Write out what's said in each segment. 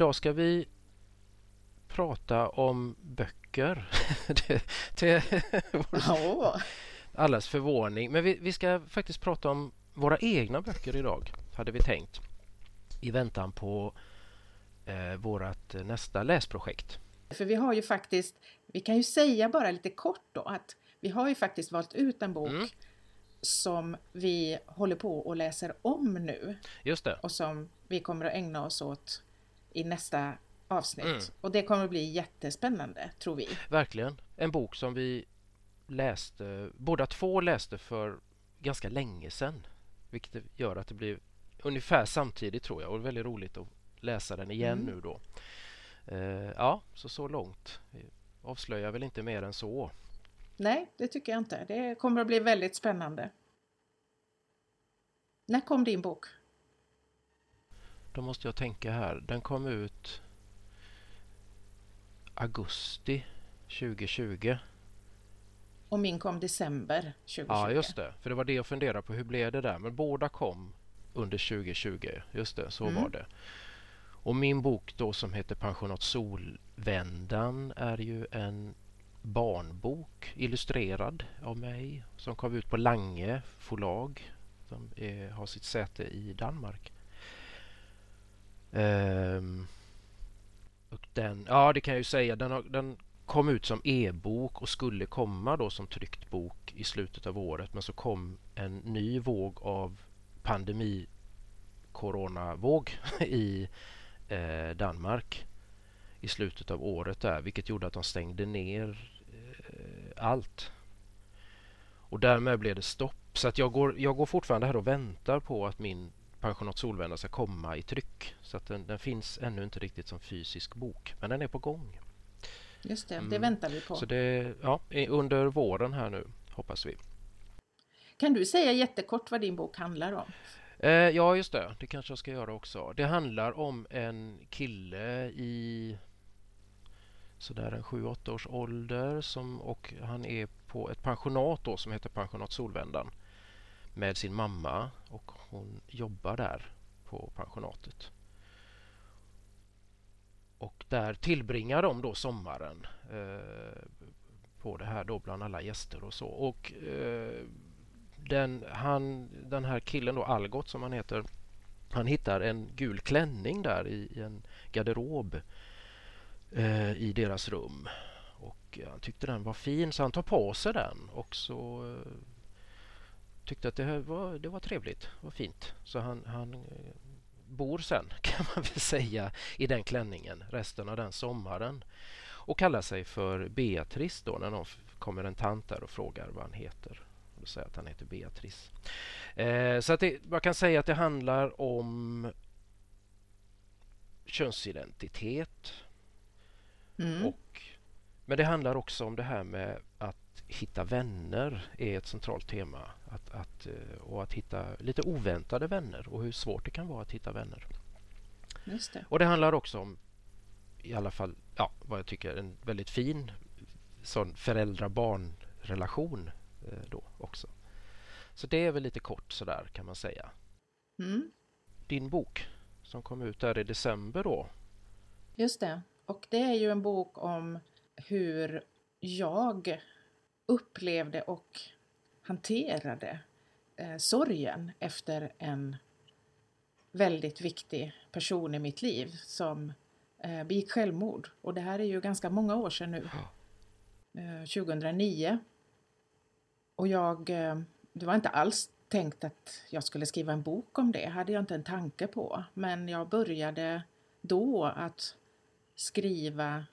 idag ska vi prata om böcker. till Ja, allas förvåning. Men vi, vi ska faktiskt prata om våra egna böcker idag, hade vi tänkt. I väntan på eh, vårt nästa läsprojekt. för vi har ju faktiskt, vi kan ju säga bara lite kort då att vi har ju faktiskt valt ut en bok Mm. som vi håller på och läser om nu Just det. och som vi kommer att ägna oss åt i nästa avsnitt. Mm. Och det kommer att bli jättespännande, tror vi. Verkligen. En bok som vi läste, båda två läste för ganska länge sedan. Vilket gör att det blir ungefär samtidigt tror jag och väldigt roligt att läsa den igen Mm. nu då. Eh, ja, så så långt. Vi avslöjar väl inte mer än så. Nej, det tycker jag inte. Det kommer att bli väldigt spännande. När kom din bok? Då måste jag tänka här. Den kom ut augusti 2020. Och min kom december 2020. Ja, just det. För det var det jag funderade på. Hur blev det där? Men båda kom under 2020. Just det, så Mm. var det. Och min bok då som heter Pensionat Solvändan är ju en barnbok illustrerad av mig som kom ut på Lange förlag som har sitt säte i Danmark. Ehm, och den, ja det kan jag ju säga, den, har, den kom ut som e-bok och skulle komma då som tryckt bok i slutet av året men så kom en ny våg av pandemi coronavåg i eh, Danmark i slutet av året där vilket gjorde att de stängde ner eh, allt. Och därmed blev det stopp. Så att jag går, jag går fortfarande här och väntar på att min Pensionat Solvända ska komma i tryck. Så att den, den finns ännu inte riktigt som fysisk bok. Men den är på gång. Just det, det Mm. väntar vi på. Så det ja, är under våren här nu hoppas vi. Kan du säga jättekort vad din bok handlar om? Eh, ja, just det. Det kanske jag ska göra också. Det handlar om en kille i sådär en 7-8 års ålder som, och han är på ett pensionat då som heter Pensionat Solvändan med sin mamma och hon jobbar där på pensionatet. Och där tillbringar de då sommaren eh, på det här då bland alla gäster och så. Och eh, den, han, den här killen då, Algot som han heter, han hittar en gul klänning där i, i en garderob eh, i deras rum. Och han tyckte den var fin så han tar på sig den och så eh, tyckte att det här var, det var trevligt, var fint. Så han, han eh, bor sen kan man väl säga i den klänningen resten av den sommaren. Och kallar sig för Beatrice då när någon kommer en tant där och frågar vad han heter. Och säger att han heter Beatrice. Eh, så att det, man kan säga att det handlar om könsidentitet. Mm. Och, men det handlar också om det här med att hitta vänner är ett centralt tema. Att, att, eh, och att hitta lite oväntade vänner och hur svårt det kan vara att hitta vänner. Just det. Och det handlar också om i alla fall ja, vad jag tycker en väldigt fin sån föräldrar-barn-relation eh, då också. Så det är väl lite kort sådär kan man säga. Mm. Din bok som kom ut där i december då. Just det. Och det är ju en bok om hur jag upplevde och hanterade eh, sorgen efter en väldigt viktig person i mitt liv som eh, begick självmord. Och det här är ju ganska många år sedan nu. Eh, 2009. Och jag, eh, det var inte alls tänkt att jag skulle skriva en bok om det, hade jag inte en tanke på. Men jag började då att skriva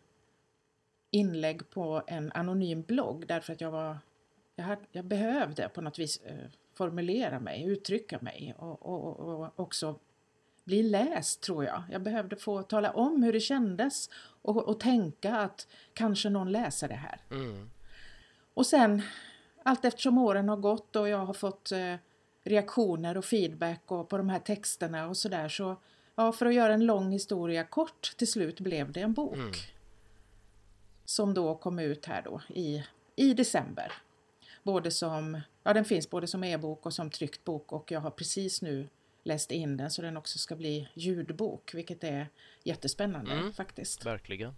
inlägg på en anonym blogg därför att jag var jag, hade, jag behövde på något vis eh, formulera mig, uttrycka mig och, och, och, också bli läst tror jag. Jag behövde få tala om hur det kändes och, och tänka att kanske någon läser det här. Mm. Och sen allt eftersom åren har gått och jag har fått eh, reaktioner och feedback och på de här texterna och sådär så ja, för att göra en lång historia kort till slut blev det en bok. Mm. Som då kom ut här då i, i december. Både som, ja den finns både som e-bok och som tryckt bok och jag har precis nu läst in den så den också ska bli ljudbok, vilket är jättespännande Mm. faktiskt. Verkligen.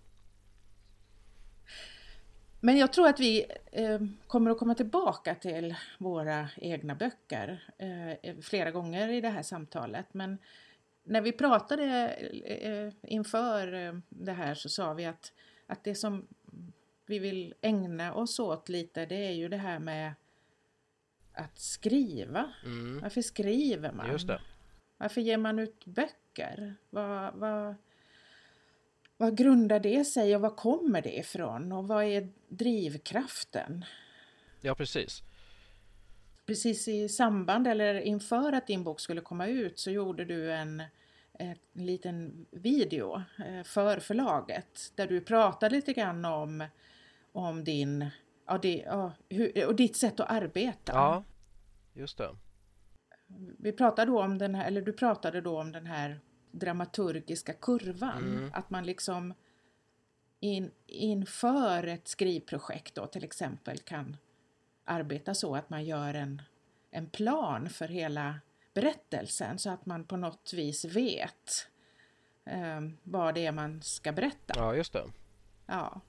Men jag tror att vi eh, kommer att komma tillbaka till våra egna böcker eh, flera gånger i det här samtalet. Men när vi pratade eh, inför eh, det här så sa vi att, att det som vi vill ägna oss åt lite det är ju det här med att skriva. Mm. Varför skriver man? Just det. Varför ger man ut böcker? Vad, vad, vad grundar det sig och var kommer det ifrån? Och vad är drivkraften? Ja, precis. Precis i samband eller inför att din bok skulle komma ut så gjorde du en, en liten video eh, för förlaget där du pratade lite grann om, om din, ja, det, ja, hur, och ditt sätt att arbeta. Ja, just det. Vi pratade då om den här, eller du pratade då om den här dramaturgiska kurvan. Mm. Att man liksom in, inför ett skrivprojekt då till exempel kan arbeta så att man gör en, en plan för hela berättelsen så att man på något vis vet eh, vad det är man ska berätta. Ja, just det. Ja.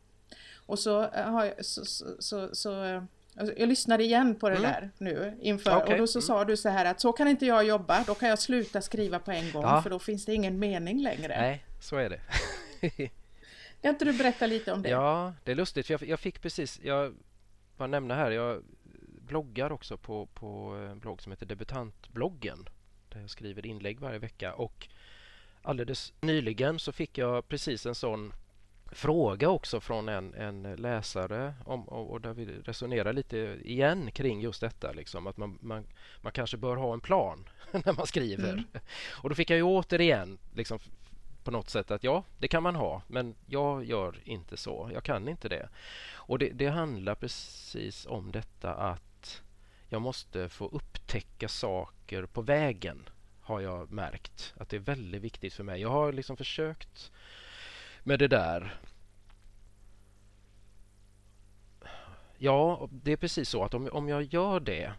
Och så eh, har jag, så, så, så, så eh, alltså, jag lyssnade igen på det Mm. där nu inför Okej, och då så mm. sa du så här att så kan inte jag jobba, då kan jag sluta skriva på en gång Ja. för då finns det ingen mening längre. Nej, så är det. Kan inte du berätta lite om det? Ja, det är lustigt. För jag, jag fick precis, jag bara nämna här, jag bloggar också på, på en blogg som heter Debutantbloggen. Där jag skriver inlägg varje vecka. Och alldeles nyligen så fick jag precis en sån fråga också från en, en läsare om, och, och där vi resonerar lite igen kring just detta. Liksom, att man, man, man kanske bör ha en plan när man skriver. Mm. Och då fick jag ju återigen liksom, på något sätt att ja, det kan man ha, men jag gör inte så. Jag kan inte det. Och det, det handlar precis om detta att jag måste få upptäcka saker på vägen har jag märkt att det är väldigt viktigt för mig. Jag har liksom försökt med det där. Ja, det är precis så att om, om jag gör det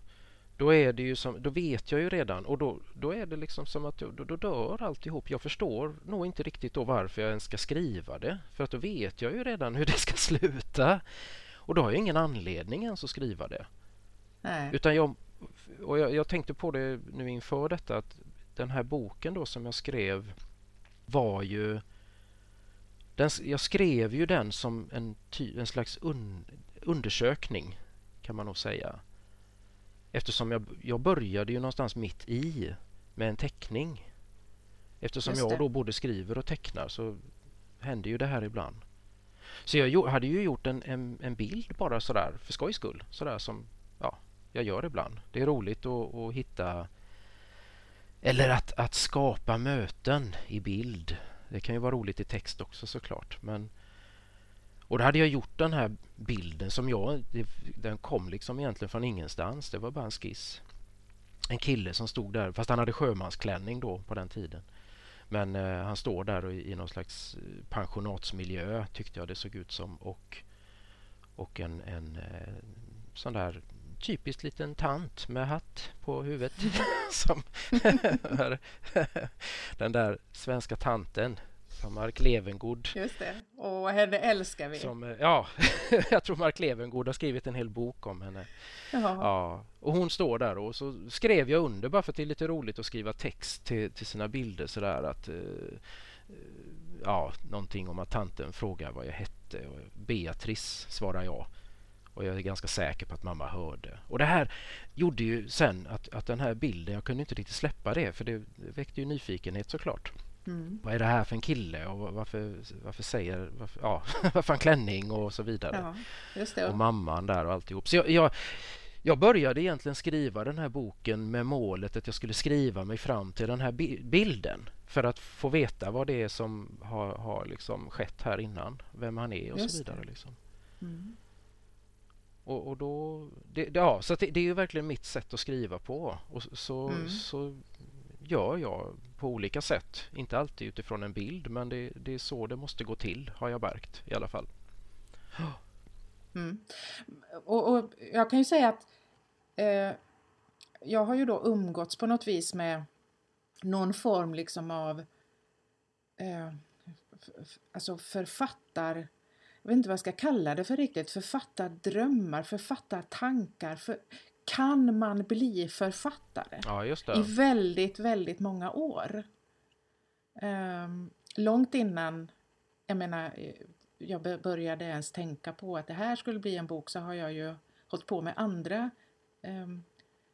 då är det ju som, då vet jag ju redan och då, då är det liksom som att då, då dör alltihop. Jag förstår nog inte riktigt då varför jag ens ska skriva det. För att då vet jag ju redan hur det ska sluta. Och då har jag ingen anledning ens att skriva det. Nej. Utan jag, och jag, jag tänkte på det nu inför detta att den här boken då som jag skrev var ju den, jag skrev ju den som en, ty, en slags un, undersökning kan man nog säga. Eftersom jag, jag började ju någonstans mitt i med en teckning. Eftersom jag då både skriver och tecknar så händer ju det här ibland. Så jag hade ju gjort en, en, en bild bara sådär för skojs skull. Sådär som ja, jag gör ibland. Det är roligt att, att hitta eller att, att skapa möten i bild. Det kan ju vara roligt i text också såklart. Men, och då hade jag gjort den här bilden som jag, det, den kom liksom egentligen från ingenstans. Det var bara en skiss. En kille som stod där, fast han hade sjömansklänning då på den tiden. Men eh, han står där och i, i någon slags eh, pensionatsmiljö tyckte jag det såg ut som. Och, och en, en eh, sån där typiskt liten tant med hatt på huvudet. som den där svenska tanten som Mark Levengood. Just det. Och henne älskar vi. Som, eh, ja, jag tror Mark Levengood har skrivit en hel bok om henne. Jaha. Ja, och hon står där och så skrev jag under bara för att det är lite roligt att skriva text till, till sina bilder sådär att eh, eh, ja, någonting om att tanten frågar vad jag hette och Beatrice svarar jag. Och jag är ganska säker på att mamma hörde. Och det här gjorde ju sen att, att den här bilden, jag kunde inte riktigt släppa det för det väckte ju nyfikenhet såklart. Mm. Vad är det här för en kille och varför, varför säger, varför, ja, varför han klänning och så vidare Ja, och mamman där och alltihop. Så jag, jag, jag började egentligen skriva den här boken med målet att jag skulle skriva mig fram till den här bi- bilden för att få veta vad det är som har, har liksom skett här innan, vem han är och Just så vidare. Liksom. Mm. Och, och då, det, ja, så det, det är ju verkligen mitt sätt att skriva på och så, så, Mm. så gör jag på olika sätt. Inte alltid utifrån en bild men det, det är så det måste gå till har jag märkt i alla fall. Mm. Och, och jag kan ju säga att eh, jag har ju då umgåtts på något vis med någon form liksom av eh, alltså författar jag vet inte vad jag ska kalla det för riktigt, författardrömmar, författartankar. För, kan man bli författare? Ja. I väldigt, väldigt många år. Um, långt innan, jag menar, jag började ens tänka på att det här skulle bli en bok så har jag ju hållit på med andra um,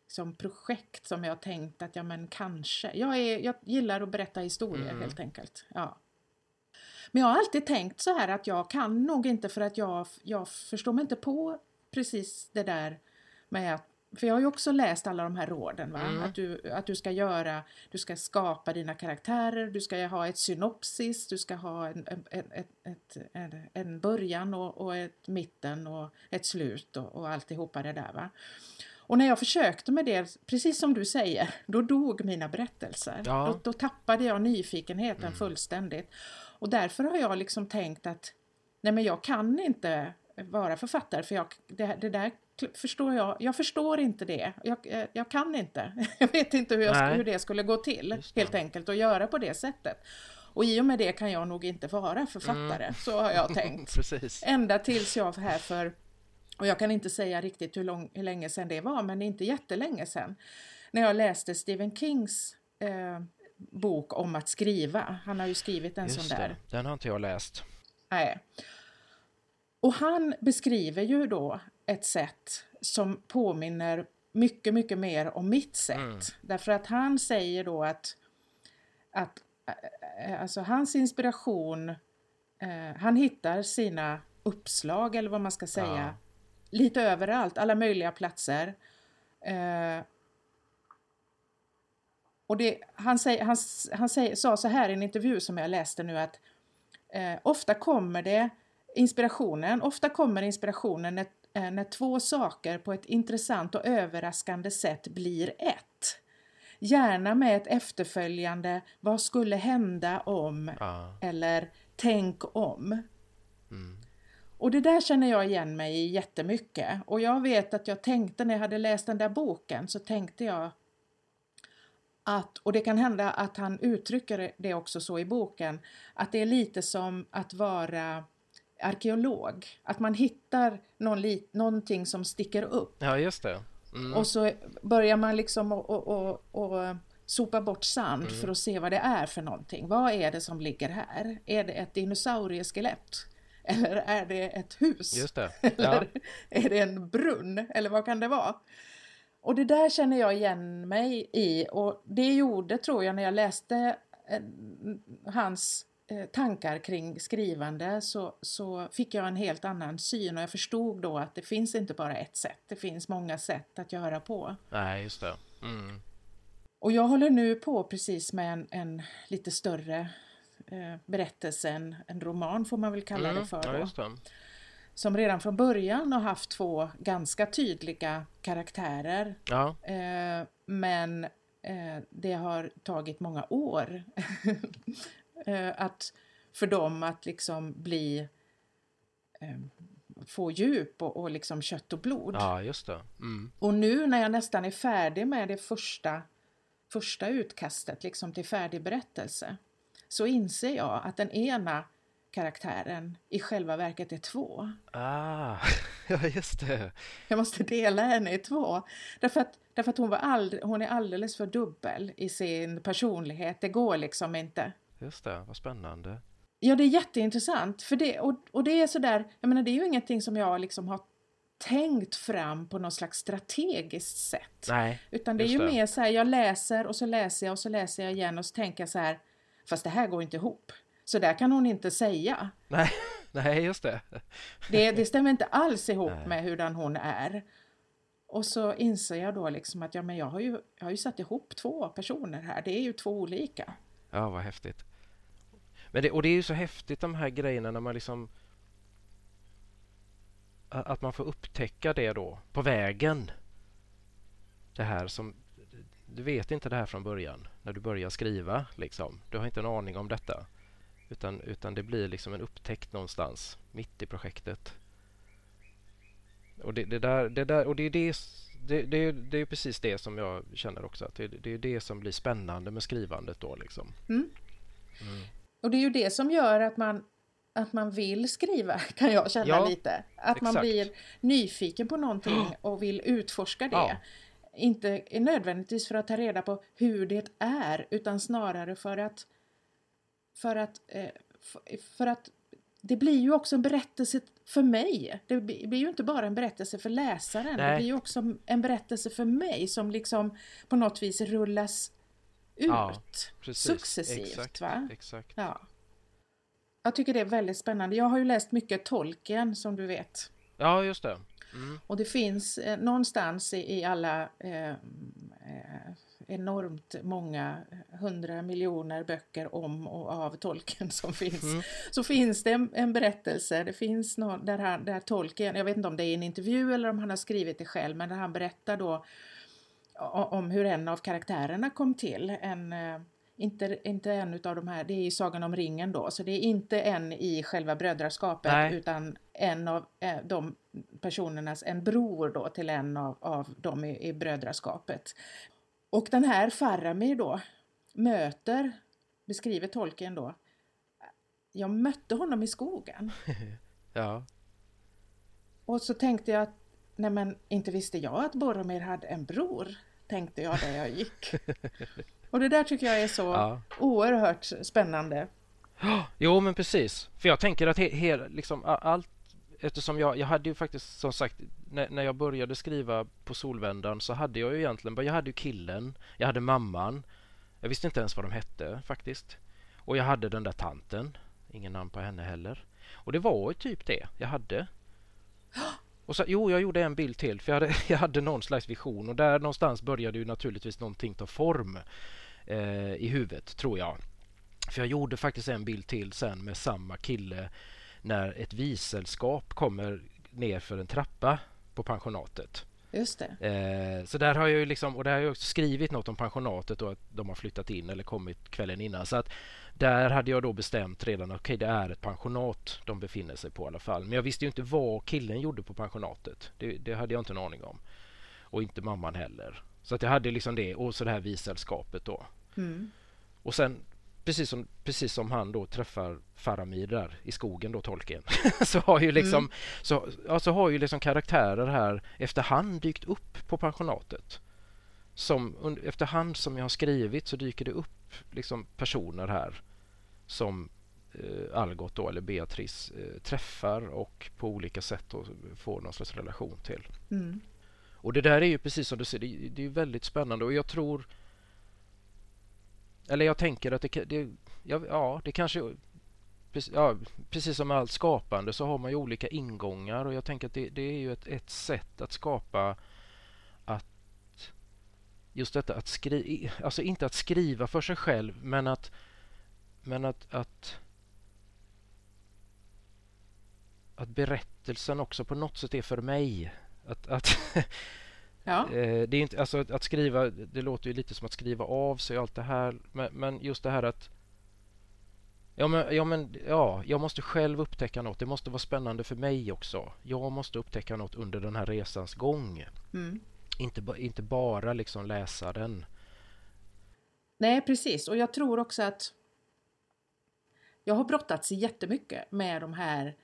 som projekt som jag tänkt att ja men kanske. Jag, är, jag gillar att berätta historier mm. helt enkelt. Ja. Men jag har alltid tänkt så här att jag kan nog inte för att jag, jag förstår mig inte på precis det där med att för jag har ju också läst alla de här råden. Va? Mm. Att, du, att du ska göra, du ska skapa dina karaktärer, du ska ha ett synopsis, du ska ha en, en, ett, ett, en, en början och, och, ett mitten och ett slut och, och alltihopa det där. Va? Och när jag försökte med det, precis som du säger, då dog mina berättelser. Ja. Då, då, tappade jag nyfikenheten mm. fullständigt. Och därför har jag liksom tänkt att nej men jag kan inte vara författare för jag, det, det där förstår jag, jag förstår inte det. Jag, jag kan inte. Jag vet inte hur, jag, hur det skulle gå till helt enkelt att göra på det sättet. Och i och med det kan jag nog inte vara författare, mm. så har jag tänkt. Precis. Ända tills jag här för, och jag kan inte säga riktigt hur, lång, hur länge sedan det var, men inte jättelänge sedan, när jag läste Stephen Kings eh, bok om att skriva. Han har ju skrivit en Just sån där. Det. Den har inte jag läst. Nej. Och han beskriver ju då ett sätt som påminner mycket, mycket mer om mitt sätt. Mm. Därför att han säger då att, att alltså hans inspiration, eh, han hittar sina uppslag eller vad man ska säga, ja. lite överallt, alla möjliga platser. Eh, och det, han säger, han, han säger, sa så här i en intervju som jag läste nu att eh, ofta kommer det inspirationen, ofta kommer inspirationen när, eh, när två saker på ett intressant och överraskande sätt blir ett. Gärna med ett efterföljande vad skulle hända om ah. eller tänk om. Mm. Och det där känner jag igen mig i jättemycket. Och jag vet att jag tänkte när jag hade läst den där boken så tänkte jag att, och det kan hända att han uttrycker det också så i boken, att det är lite som att vara arkeolog. Att man hittar någon, någonting som sticker upp. Ja, just det. Mm. Och så börjar man liksom och sopa bort sand mm. för att se vad det är för någonting. Vad är det som ligger här? Är det ett dinosaurieskelett? Eller är det ett hus? Just det. Ja. Eller är det en brunn? Eller vad kan det vara? Och det där känner jag igen mig i och det gjorde, tror jag, när jag läste eh, hans eh, tankar kring skrivande så, så fick jag en helt annan syn och jag förstod då att det finns inte bara ett sätt, det finns många sätt att göra på. Nej, just det. Mm. Och jag håller nu på precis med en, en lite större eh, berättelse, en, en, roman får man väl kalla mm. det för. Då. Ja, som redan från början har haft två ganska tydliga karaktärer. Ja. Eh, men eh, det har tagit många år eh, att, för dem att liksom bli eh, få djup och, och liksom kött och blod. Ja, just det. Mm. Och nu när jag nästan är färdig med det första, första utkastet liksom till färdig berättelse så inser jag att den ena karaktären i själva verket är två. Ah, ja just det. Jag måste dela henne i två. Därför att, därför att hon, var all, hon är alldeles för dubbel i sin personlighet. Det går liksom inte. Just det, vad spännande. Ja, det är jätteintressant. För det, och, och det är sådär, jag menar det är ju ingenting som jag liksom har tänkt fram på något slags strategiskt sätt. Nej, Utan det är ju det. mer så här, jag läser och så läser jag och så läser jag igen och så tänker jag så här, fast det här går inte ihop. Så där kan hon inte säga. Nej, nej just det. det. Det stämmer inte alls ihop nej. med hurdan hon är. Och så inser jag då liksom att ja, men jag, har ju, jag har ju satt ihop två personer här. Det är ju två olika. Ja, vad häftigt. Men det, och det är ju så häftigt de här grejerna när man liksom att man får upptäcka det då på vägen. Det här som du vet inte det här från början när du börjar skriva liksom. Du har inte en aning om detta. Utan, utan det blir liksom en upptäckt någonstans mitt i projektet. Och det, det där, det där, och det är det, Det, det, det är precis det som jag känner också. Att det, det är det som blir spännande med skrivandet då liksom. Mm. Mm. Och det är ju det som gör att man att man vill skriva kan jag känna ja, lite. Att exakt. man blir nyfiken på någonting och vill utforska det. Ja. Inte nödvändigtvis för att ta reda på hur det är utan snarare för att för att, eh, för att det blir ju också en berättelse för mig. Det blir ju inte bara en berättelse för läsaren. Nej. Det blir ju också en berättelse för mig som liksom på något vis rullas ut ja, successivt. Exakt, va? exakt. Ja. Jag tycker det är väldigt spännande. Jag har ju läst mycket Tolkien som du vet. Ja, just det. Mm. Och det finns eh, någonstans i, i alla eh, eh, enormt många hundra miljoner böcker om och av Tolkien som finns. Mm. Så finns det en, en, berättelse, det finns någon där, han, där Tolkien, jag vet inte om det är en intervju eller om han har skrivit det själv, men där han berättar då om hur en av karaktärerna kom till. En, eh, inte, inte en utav de här, det är i Sagan om ringen då, så det är inte en i själva brödraskapet Nej. utan en av eh, de personernas, en bror då till en av, av dem i, i brödraskapet. Och den här Faramir då möter, beskriver tolken då, jag mötte honom i skogen. ja. Och så tänkte jag att, nej men inte visste jag att Boromir hade en bror, tänkte jag där jag gick. Och det där tycker jag är så ja. oerhört spännande. Jo men precis, för jag tänker att he, he, liksom, allt eftersom jag, jag hade ju faktiskt som sagt när, när jag började skriva på Solvändan så hade jag ju egentligen jag hade ju killen, jag hade mamman, jag visste inte ens vad de hette faktiskt. Och jag hade den där tanten, ingen namn på henne heller. Och det var ju typ det jag hade. Och så, jo, jag gjorde en bild till för jag hade, jag hade någon slags vision och där någonstans började ju naturligtvis någonting ta form eh, i huvudet, tror jag. För jag gjorde faktiskt en bild till sen med samma kille när ett visällskap kommer ner för en trappa på pensionatet. Just det. Eh, så där har jag ju liksom, och där har jag också skrivit något om pensionatet och att de har flyttat in eller kommit kvällen innan. Så att där hade jag då bestämt redan att okay, det är ett pensionat de befinner sig på i alla fall. Men jag visste ju inte vad killen gjorde på pensionatet. Det, det hade jag inte en aning om. Och inte mamman heller. Så att jag hade liksom det och så det här visällskapet då. Mm. Och sen precis som, precis som han då träffar Faramir där i skogen då, tolken, så har ju liksom, mm. så, alltså har ju liksom karaktärer här efterhand dykt upp på pensionatet. Som, efterhand som jag har skrivit så dyker det upp liksom personer här som eh, Algot då, eller Beatrice eh, träffar och på olika sätt då får någon slags relation till. Mm. Och det där är ju precis som du säger, det, det är väldigt spännande och jag tror eller jag tänker att det, det ja, ja, det kanske ja, precis som med allt skapande så har man ju olika ingångar och jag tänker att det, det är ju ett, ett sätt att skapa att just detta att skriva, alltså inte att skriva för sig själv men att men att, att att berättelsen också på något sätt är för mig. Att, att Ja. Eh, det är inte, alltså att skriva, det låter ju lite som att skriva av sig och allt det här. Men, men just det här att Ja men, ja men ja, jag måste själv upptäcka något. Det måste vara spännande för mig också. Jag måste upptäcka något under den här resans gång. Mm. Inte, inte bara liksom läsa den. Nej, precis. Och jag tror också att jag har brottats jättemycket med de här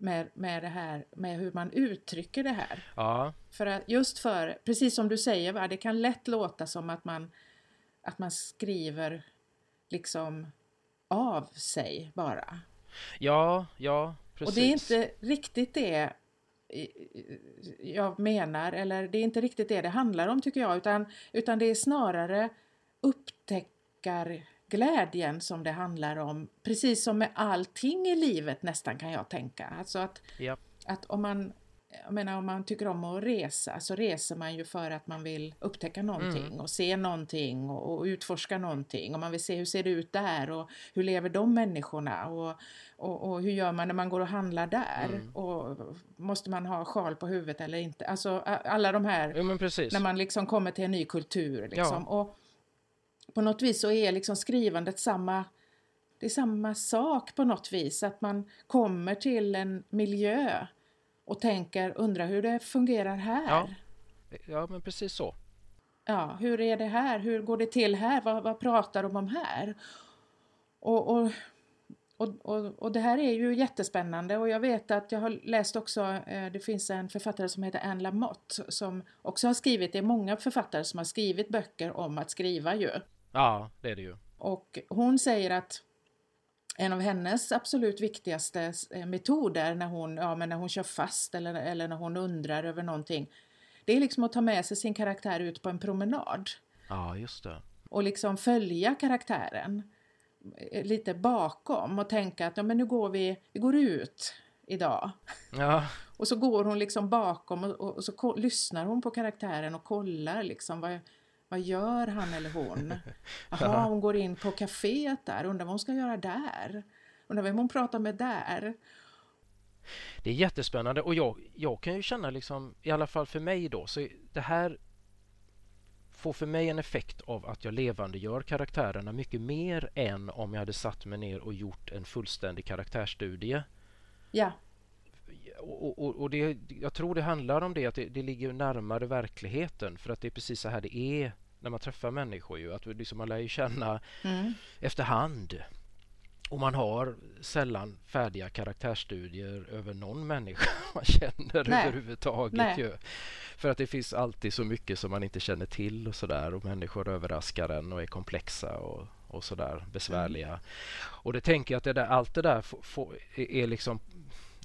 med, med det här med hur man uttrycker det här. Ja. För att, just för, precis som du säger, va, det kan lätt låta som att man, att man skriver liksom av sig bara. Ja, ja, precis. Och det är inte riktigt det jag menar, eller det är inte riktigt det det handlar om tycker jag, utan, utan det är snarare upptäckar glädjen som det handlar om. Precis som med allting i livet nästan kan jag tänka. Alltså att, ja. att om man jag menar om man tycker om att resa så reser man ju för att man vill upptäcka någonting mm. och se någonting och, och, utforska någonting och man vill se hur ser det ut där och hur lever de människorna och, och, och hur gör man när man går och handlar där mm. och måste man ha sjal på huvudet eller inte. Alltså alla de här, ja, när man liksom kommer till en ny kultur liksom. Ja. Och, på något vis så är liksom skrivandet samma det är samma sak på något vis, att man kommer till en miljö och tänker, undrar hur det fungerar här. Ja. Ja, men precis så. Ja, hur är det här? Hur går det till här? Vad, vad pratar de om här? Och, och, och, och, det här är ju jättespännande och jag vet att jag har läst också, eh, det finns en författare som heter Anne Lamotte som också har skrivit, det är många författare som har skrivit böcker om att skriva ju. Ja, det är det ju. Och hon säger att en av hennes absolut viktigaste eh, metoder när hon, ja, men när hon kör fast eller, eller när hon undrar över någonting det är liksom att ta med sig sin karaktär ut på en promenad. Ja, just det. Och liksom följa karaktären eh, lite bakom och tänka att ja, men nu går vi, vi går ut idag. Ja. Och så går hon liksom bakom och, och, och så lyssnar hon på karaktären och kollar liksom vad, vad gör han eller hon? Jaha, hon går in på kaféet där, undrar vad hon ska göra där? Undrar vem hon pratar med där? Det är jättespännande och jag, jag kan ju känna liksom, i alla fall för mig då, så det här får för mig en effekt av att jag levandegör karaktärerna mycket mer än om jag hade satt mig ner och gjort en fullständig karaktärstudie. Ja. Och, och, och det, jag tror det handlar om det, att det, det, ligger närmare verkligheten för att det är precis så här det är när man träffar människor. Ju, att liksom man lär ju känna mm. efterhand och man har sällan färdiga karaktärsstudier över någon människa man känner Nej. överhuvudtaget. Nej. Ju. För att det finns alltid så mycket som man inte känner till och sådär och människor överraskar en och är komplexa och, och sådär besvärliga. Mm. Och det tänker jag att det där, allt det där får, får, är liksom,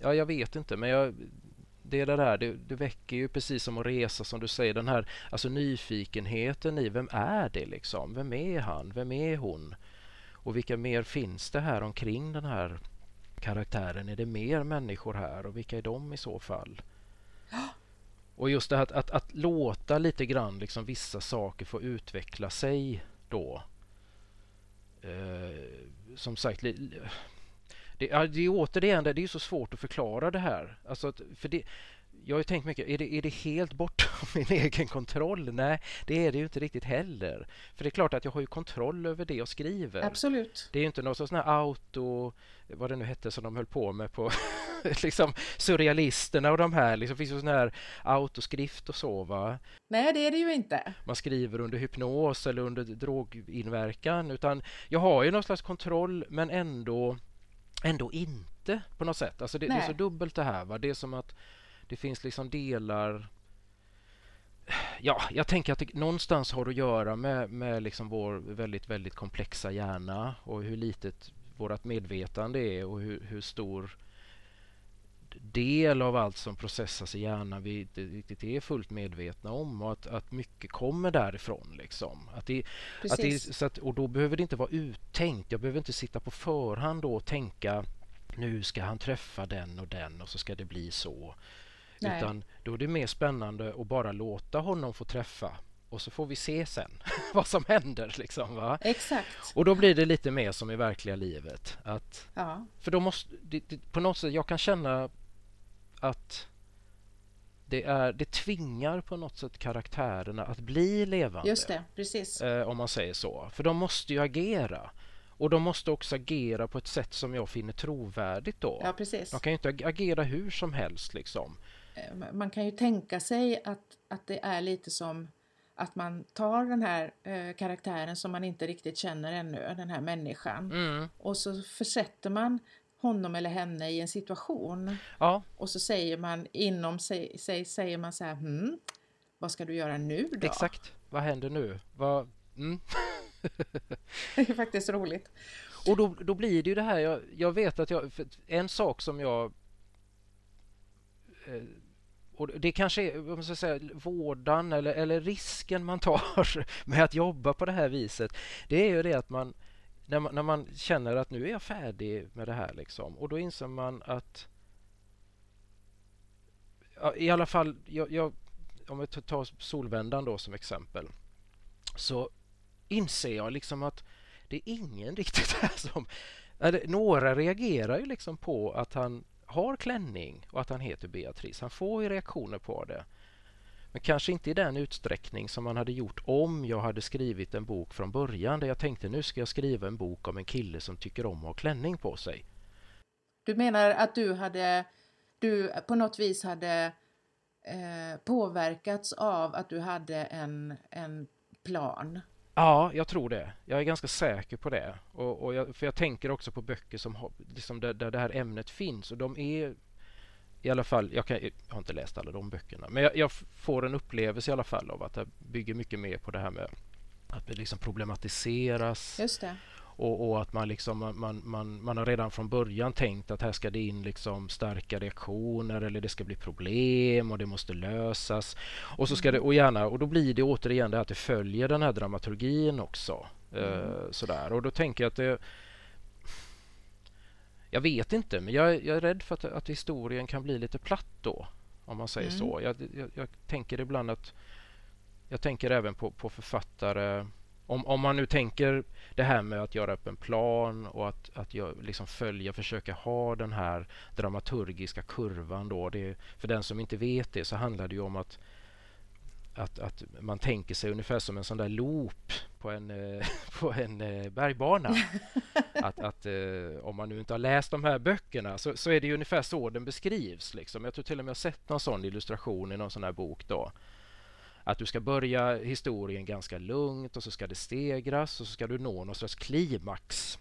ja jag vet inte men jag, det är det där, det, det, väcker ju precis som att resa som du säger den här alltså nyfikenheten i vem är det liksom? Vem är han? Vem är hon? Och vilka mer finns det här omkring den här karaktären? Är det mer människor här och vilka är de i så fall? Och just det här att, att, att, låta lite grann liksom vissa saker få utveckla sig då. Eh, som sagt, det, det, är återigen det är så svårt att förklara det här. Alltså att, för det, jag har tänkt mycket, är det, är det helt bortom min egen kontroll? Nej, det är det ju inte riktigt heller. För det är klart att jag har ju kontroll över det jag skriver. Absolut. Det är ju inte något sån här auto, vad det nu hette som de höll på med på liksom surrealisterna och de här. Liksom, finns ju sån här autoskrift och så va? Nej, det är det ju inte. Man skriver under hypnos eller under droginverkan utan jag har ju någon slags kontroll men ändå ändå inte på något sätt. Alltså det, det är så dubbelt det här. Va? Det är som att det finns liksom delar Ja, jag tänker att det någonstans har att göra med, med liksom vår väldigt, väldigt komplexa hjärna och hur litet vårt medvetande är och hur, hur stor del av allt som processas i hjärnan vi inte riktigt är fullt medvetna om och att, att mycket kommer därifrån. Liksom. Att det, att det, så att, och då behöver det inte vara uttänkt. Jag behöver inte sitta på förhand och tänka nu ska han träffa den och den och så ska det bli så. Nej. Utan då är det mer spännande att bara låta honom få träffa och så får vi se sen vad som händer. Liksom, va? Exakt. Och då blir det lite mer som i verkliga livet. Att, ja. För då måste, det, det, på något sätt, jag kan känna att det, är, det tvingar på något sätt karaktärerna att bli levande. Just det, precis. Eh, om man säger så. För de måste ju agera. Och de måste också agera på ett sätt som jag finner trovärdigt då. Ja, precis. De kan ju inte agera hur som helst liksom. Eh, man kan ju tänka sig att, att det är lite som att man tar den här eh, karaktären som man inte riktigt känner ännu, den här människan. Mm. Och så försätter man honom eller henne i en situation. Ja. Och så säger man inom sig, sig säger man så här, hmm, vad ska du göra nu då? Exakt, vad händer nu? Vad... Mm. det är faktiskt roligt. Och då, då blir det ju det här, jag, jag vet att jag, en sak som jag eh, och det kanske är man ska säga, vårdan eller, eller risken man tar med att jobba på det här viset. Det är ju det att man när, man när man känner att nu är jag färdig med det här liksom och då inser man att ja, i alla fall jag, jag, om vi tar Solvändan då som exempel så inser jag liksom att det är ingen riktigt här som... Eller, några reagerar ju liksom på att han har klänning och att han heter Beatrice. Han får ju reaktioner på det. Men kanske inte i den utsträckning som man hade gjort om jag hade skrivit en bok från början där jag tänkte nu ska jag skriva en bok om en kille som tycker om att ha klänning på sig. Du menar att du hade du på något vis hade eh, påverkats av att du hade en, en plan? Ja, jag tror det. Jag är ganska säker på det. Och, och jag, för jag tänker också på böcker som liksom där, där det här ämnet finns och de är i alla fall, jag, kan, jag har inte läst alla de böckerna, men jag, jag, får en upplevelse i alla fall av att det bygger mycket mer på det här med att det liksom problematiseras. Och, och, att man, liksom, man, man, man har redan från början tänkt att här ska det in liksom starka reaktioner eller det ska bli problem och det måste lösas. Och, så ska det, och, gärna, och då blir det återigen det att det följer den här dramaturgin också. Mm. Uh, sådär. Och då tänker jag att det... Jag vet inte, men jag, jag är rädd för att, att, historien kan bli lite platt då. Om man säger mm. så. Jag, jag, jag, tänker ibland att... Jag tänker även på, på författare om, om man nu tänker det här med att göra upp en plan och att, att jag, liksom följa, försöka ha den här dramaturgiska kurvan då. Det, för den som inte vet det så handlar det ju om att, att, att man tänker sig ungefär som en sån där loop på en, eh, på en eh, bergbana. att, att eh, om man nu inte har läst de här böckerna så, så är det ungefär så den beskrivs. Liksom. Jag tror till och med jag sett någon sån illustration i någon sån här bok. då att du ska börja historien ganska lugnt och så ska det stegras och så ska du nå någon slags klimax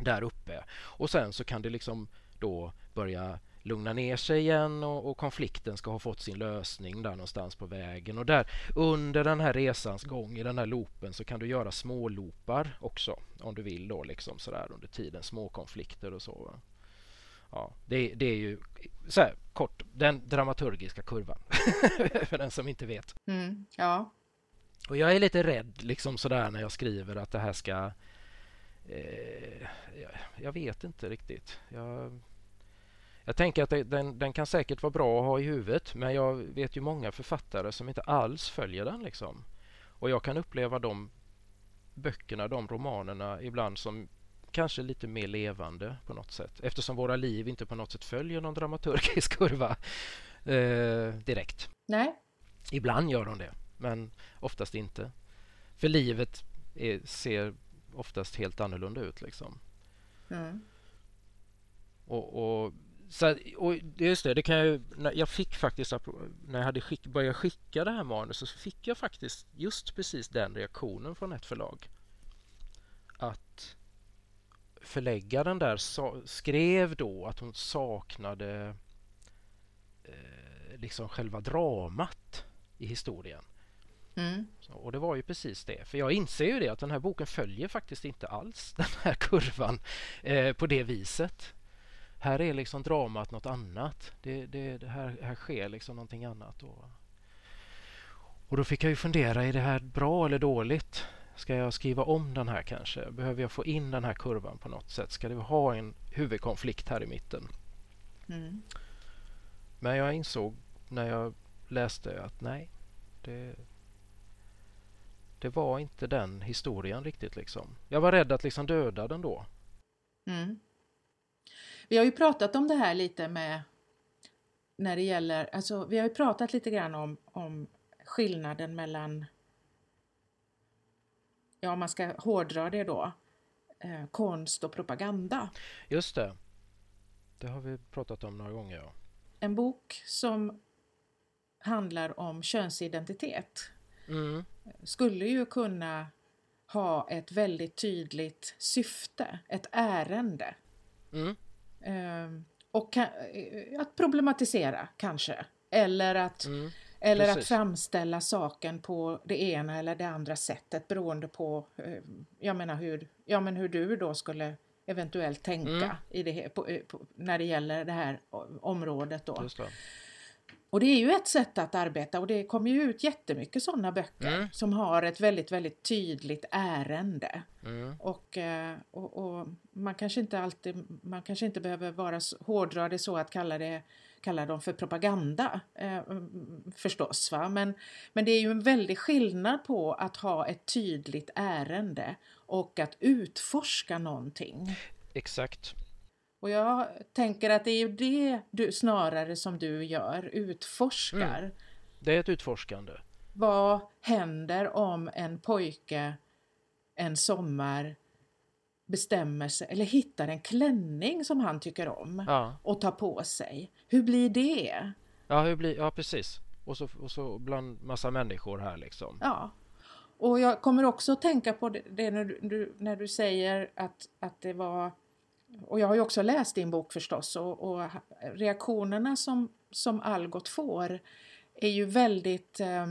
där uppe. Och sen så kan det liksom då börja lugna ner sig igen och, och, konflikten ska ha fått sin lösning där någonstans på vägen. Och där under den här resans gång i den här loopen så kan du göra små loopar också om du vill då liksom sådär under tiden, små konflikter och så. Ja, det, det är ju så här, kort, den dramaturgiska kurvan för den som inte vet. Mm, ja. Och jag är lite rädd liksom sådär när jag skriver att det här ska... Eh, jag, jag, vet inte riktigt. Jag, jag tänker att det, den, den, kan säkert vara bra att ha i huvudet men jag vet ju många författare som inte alls följer den. Liksom. Och jag kan uppleva de böckerna, de romanerna ibland som kanske lite mer levande på något sätt eftersom våra liv inte på något sätt följer någon dramaturgisk kurva eh, direkt. Nej. Ibland gör de det, men oftast inte. För livet är, ser oftast helt annorlunda ut. Liksom. Mm. Och, och, så, och just det, det kan jag, jag fick faktiskt när jag hade skick, börjat skicka det här manuset så fick jag faktiskt just precis den reaktionen från ett förlag. Att förläggaren där sa, skrev då att hon saknade eh, liksom själva dramat i historien. Mm. Så, och det var ju precis det. För jag inser ju det att den här boken följer faktiskt inte alls den här kurvan eh, på det viset. Här är liksom dramat något annat. Det, det, det här, här sker liksom någonting annat. Och, och då fick jag ju fundera, är det här bra eller dåligt? Ska jag skriva om den här kanske? Behöver jag få in den här kurvan på något sätt? Ska det ha en huvudkonflikt här i mitten? Mm. Men jag insåg när jag läste att nej, det, det var inte den historien riktigt. liksom. Jag var rädd att liksom döda den då. Mm. Vi har ju pratat om det här lite med när det gäller, alltså vi har ju pratat lite grann om, om skillnaden mellan ja, man ska hårdra det då, eh, konst och propaganda. Just det. Det har vi pratat om några gånger. Ja. En bok som handlar om könsidentitet mm. skulle ju kunna ha ett väldigt tydligt syfte, ett ärende. Mm. Eh, och eh, att problematisera kanske. Eller att mm. Eller Precis. att framställa saken på det ena eller det andra sättet beroende på eh, jag menar hur, ja, men hur du då skulle eventuellt tänka mm. i det, på, eh, på, när det gäller det här området. Då. Och det är ju ett sätt att arbeta och det kommer ju ut jättemycket sådana böcker mm. som har ett väldigt, väldigt tydligt ärende. Mm. Och, eh, och, och, man kanske inte alltid, man kanske inte behöver vara hårdra det så att kalla det kallar dem för propaganda eh, förstås. Va? Men, men det är ju en väldig skillnad på att ha ett tydligt ärende och att utforska någonting. Exakt. Och jag tänker att det är ju det du, snarare som du gör, utforskar. Mm. Det är ett utforskande. Vad händer om en pojke en sommar bestämmer sig eller hittar en klänning som han tycker om ja. och tar på sig. Hur blir det? Ja, hur blir, ja precis. och så, och så bland massa människor här liksom. Ja. Och jag kommer också att tänka på det, det när, du, när du säger att, att det var och jag har ju också läst din bok förstås och, och reaktionerna som, som Algot får är ju väldigt eh,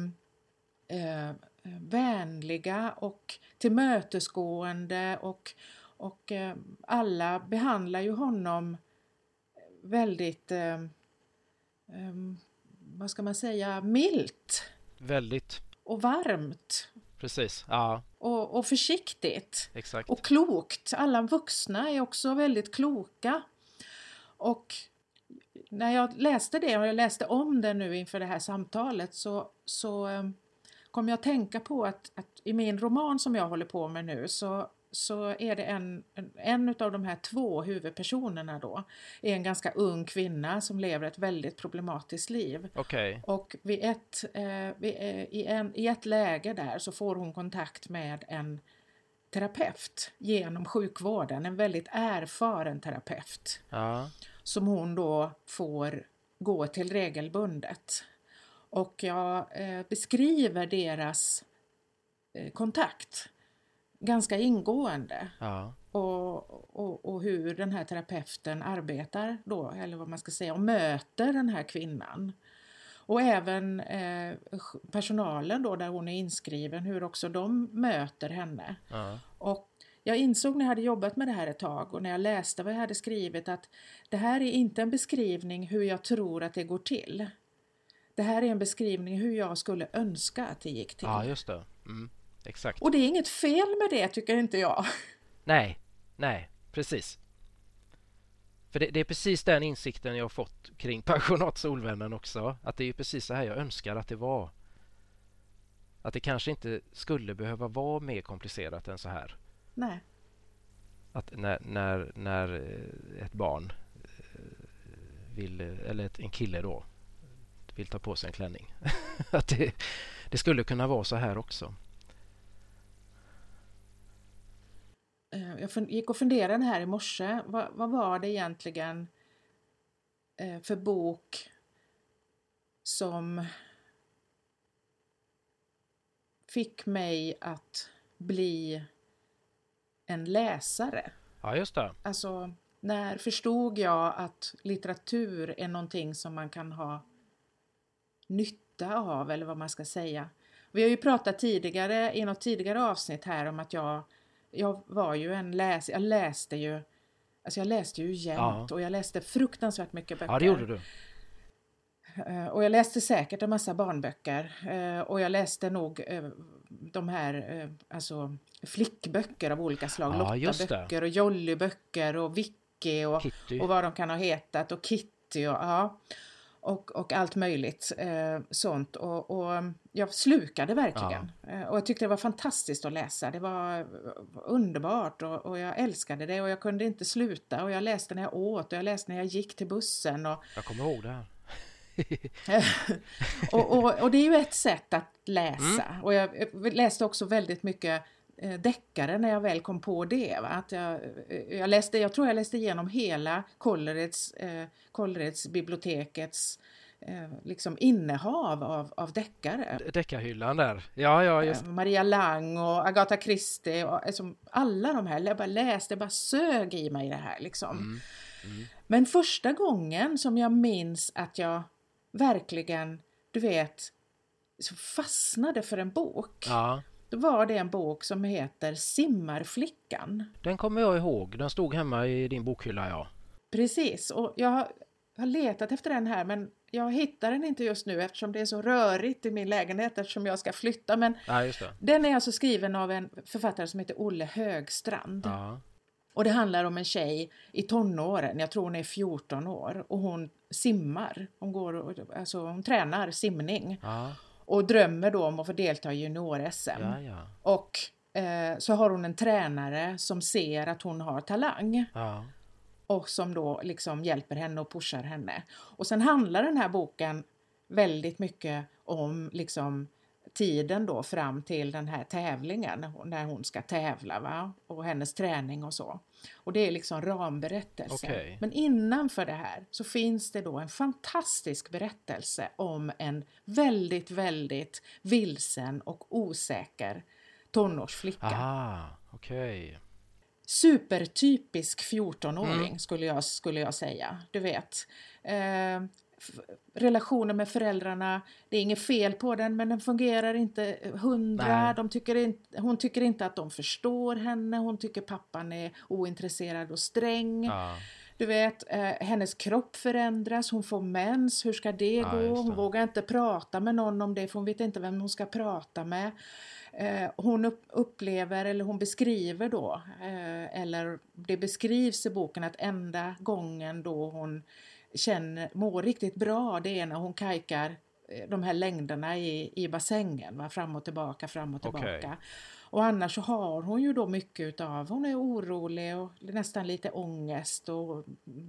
eh, vänliga och tillmötesgående och, och eh, alla behandlar ju honom väldigt, eh, eh, vad ska man säga, milt. Väldigt. Och varmt. Precis, ja. Och, och försiktigt. Exakt. Och klokt. Alla vuxna är också väldigt kloka. Och när jag läste det och jag läste om det nu inför det här samtalet så, så um, kom jag att tänka på att, att, i min roman som jag håller på med nu så, så är det en, en, av de här två huvudpersonerna då är en ganska ung kvinna som lever ett väldigt problematiskt liv. Okay. Och vid ett, eh, vid, eh, i, en, i ett läge där så får hon kontakt med en terapeut genom sjukvården, en väldigt erfaren terapeut. Ja. Som hon då får gå till regelbundet. Och jag eh, beskriver deras eh, kontakt ganska ingående. Ja. Och, och, och hur den här terapeuten arbetar då, eller vad man ska säga, och möter den här kvinnan. Och även eh, personalen då där hon är inskriven, hur också de möter henne. Ja. Och jag insåg när jag hade jobbat med det här ett tag och när jag läste vad jag hade skrivit att det här är inte en beskrivning hur jag tror att det går till. Det här är en beskrivning hur jag skulle önska att det gick till. Ja, just det. Mm. Exakt. Och det är inget fel med det tycker inte jag. Nej, nej, precis. För det, det, är precis den insikten jag har fått kring Pensionat Solvännen också. Att det är precis så här jag önskar att det var. Att det kanske inte skulle behöva vara mer komplicerat än så här. Nej. Att när, när, när ett barn vill, eller en kille då, vill ta på sig en klänning. att det, det skulle kunna vara så här också. Eh, jag gick och funderade här i morse. Vad, vad var det egentligen eh, för bok som fick mig att bli en läsare? Ja, just det. Alltså, när förstod jag att litteratur är någonting som man kan ha nytta av, eller vad man ska säga. Vi har ju pratat tidigare i något tidigare avsnitt här om att jag jag var ju en läs... Jag läste ju... Alltså jag läste ju jämt ja. och jag läste fruktansvärt mycket böcker. Ja, det gjorde du. Eh, och jag läste säkert en massa barnböcker. Eh, och jag läste nog eh, de här alltså flickböcker av olika slag. Ja, Lotta-böcker och Jolly-böcker och Vicky och, och vad de kan ha hetat och Kitty och ja och, och allt möjligt eh, sånt. Och, och, jag slukade verkligen. Ja. Eh, och jag tyckte det var fantastiskt att läsa. Det var underbart och, och, jag älskade det och jag kunde inte sluta. Och jag läste när jag åt och jag läste när jag gick till bussen. Och, jag kommer ihåg det här. och, och, och, det är ju ett sätt att läsa. Mm. Och jag läste också väldigt mycket deckare när jag väl kom på det. Va? Att jag, eh, jag, läste, jag tror jag läste igenom hela Kållereds, eh, Kållereds bibliotekets eh, liksom innehav av, av deckare. Deckarhyllan där, ja ja just. Eh, Maria Lang och Agatha Christie och alltså, alla de här, jag bara läste, bara sög i mig det här liksom. Mm. Mm. Men första gången som jag minns att jag verkligen, du vet, fastnade för en bok. Ja. Då var det en bok som heter Simmarflickan. Den kommer jag ihåg. Den stod hemma i din bokhylla, ja. Precis, och jag har letat efter den här men jag hittar den inte just nu eftersom det är så rörigt i min lägenhet eftersom jag ska flytta. Men ja, den är alltså skriven av en författare som heter Olle Högstrand. Ja. Och det handlar om en tjej i tonåren, jag tror hon är 14 år, och hon simmar. Hon, går och, alltså, hon tränar simning. Ja och drömmer då om att få delta i junior-SM. Ja, ja. Och eh, så har hon en tränare som ser att hon har talang. Ja. Och som då liksom hjälper henne och pushar henne. Och sen handlar den här boken väldigt mycket om liksom tiden då fram till den här tävlingen när hon ska tävla va? och hennes träning och så. Och det är liksom ramberättelse. Okej. Men innanför det här så finns det då en fantastisk berättelse om en väldigt, väldigt vilsen och osäker tonårsflicka. Aha, okej. Supertypisk 14-åring Mm. skulle, jag, skulle jag säga. Du vet. Eh, relationen med föräldrarna, det är inget fel på den men den fungerar inte hundra. Nej. De tycker inte, hon tycker inte att de förstår henne. Hon tycker pappan är ointresserad och sträng. Ja, Du vet, eh, hennes kropp förändras, hon får mens, hur ska det Ja, gå? just Hon det. vågar inte prata med någon om det för hon vet inte vem hon ska prata med. Eh, hon upp, upplever, eller hon beskriver då, eh, eller det beskrivs i boken att enda gången då hon känner, mår riktigt bra det är när hon kajkar eh, de här längderna i, i bassängen, va? fram och tillbaka, fram och tillbaka. Okej. Och annars så har hon ju då mycket utav, hon är orolig och nästan lite ångest och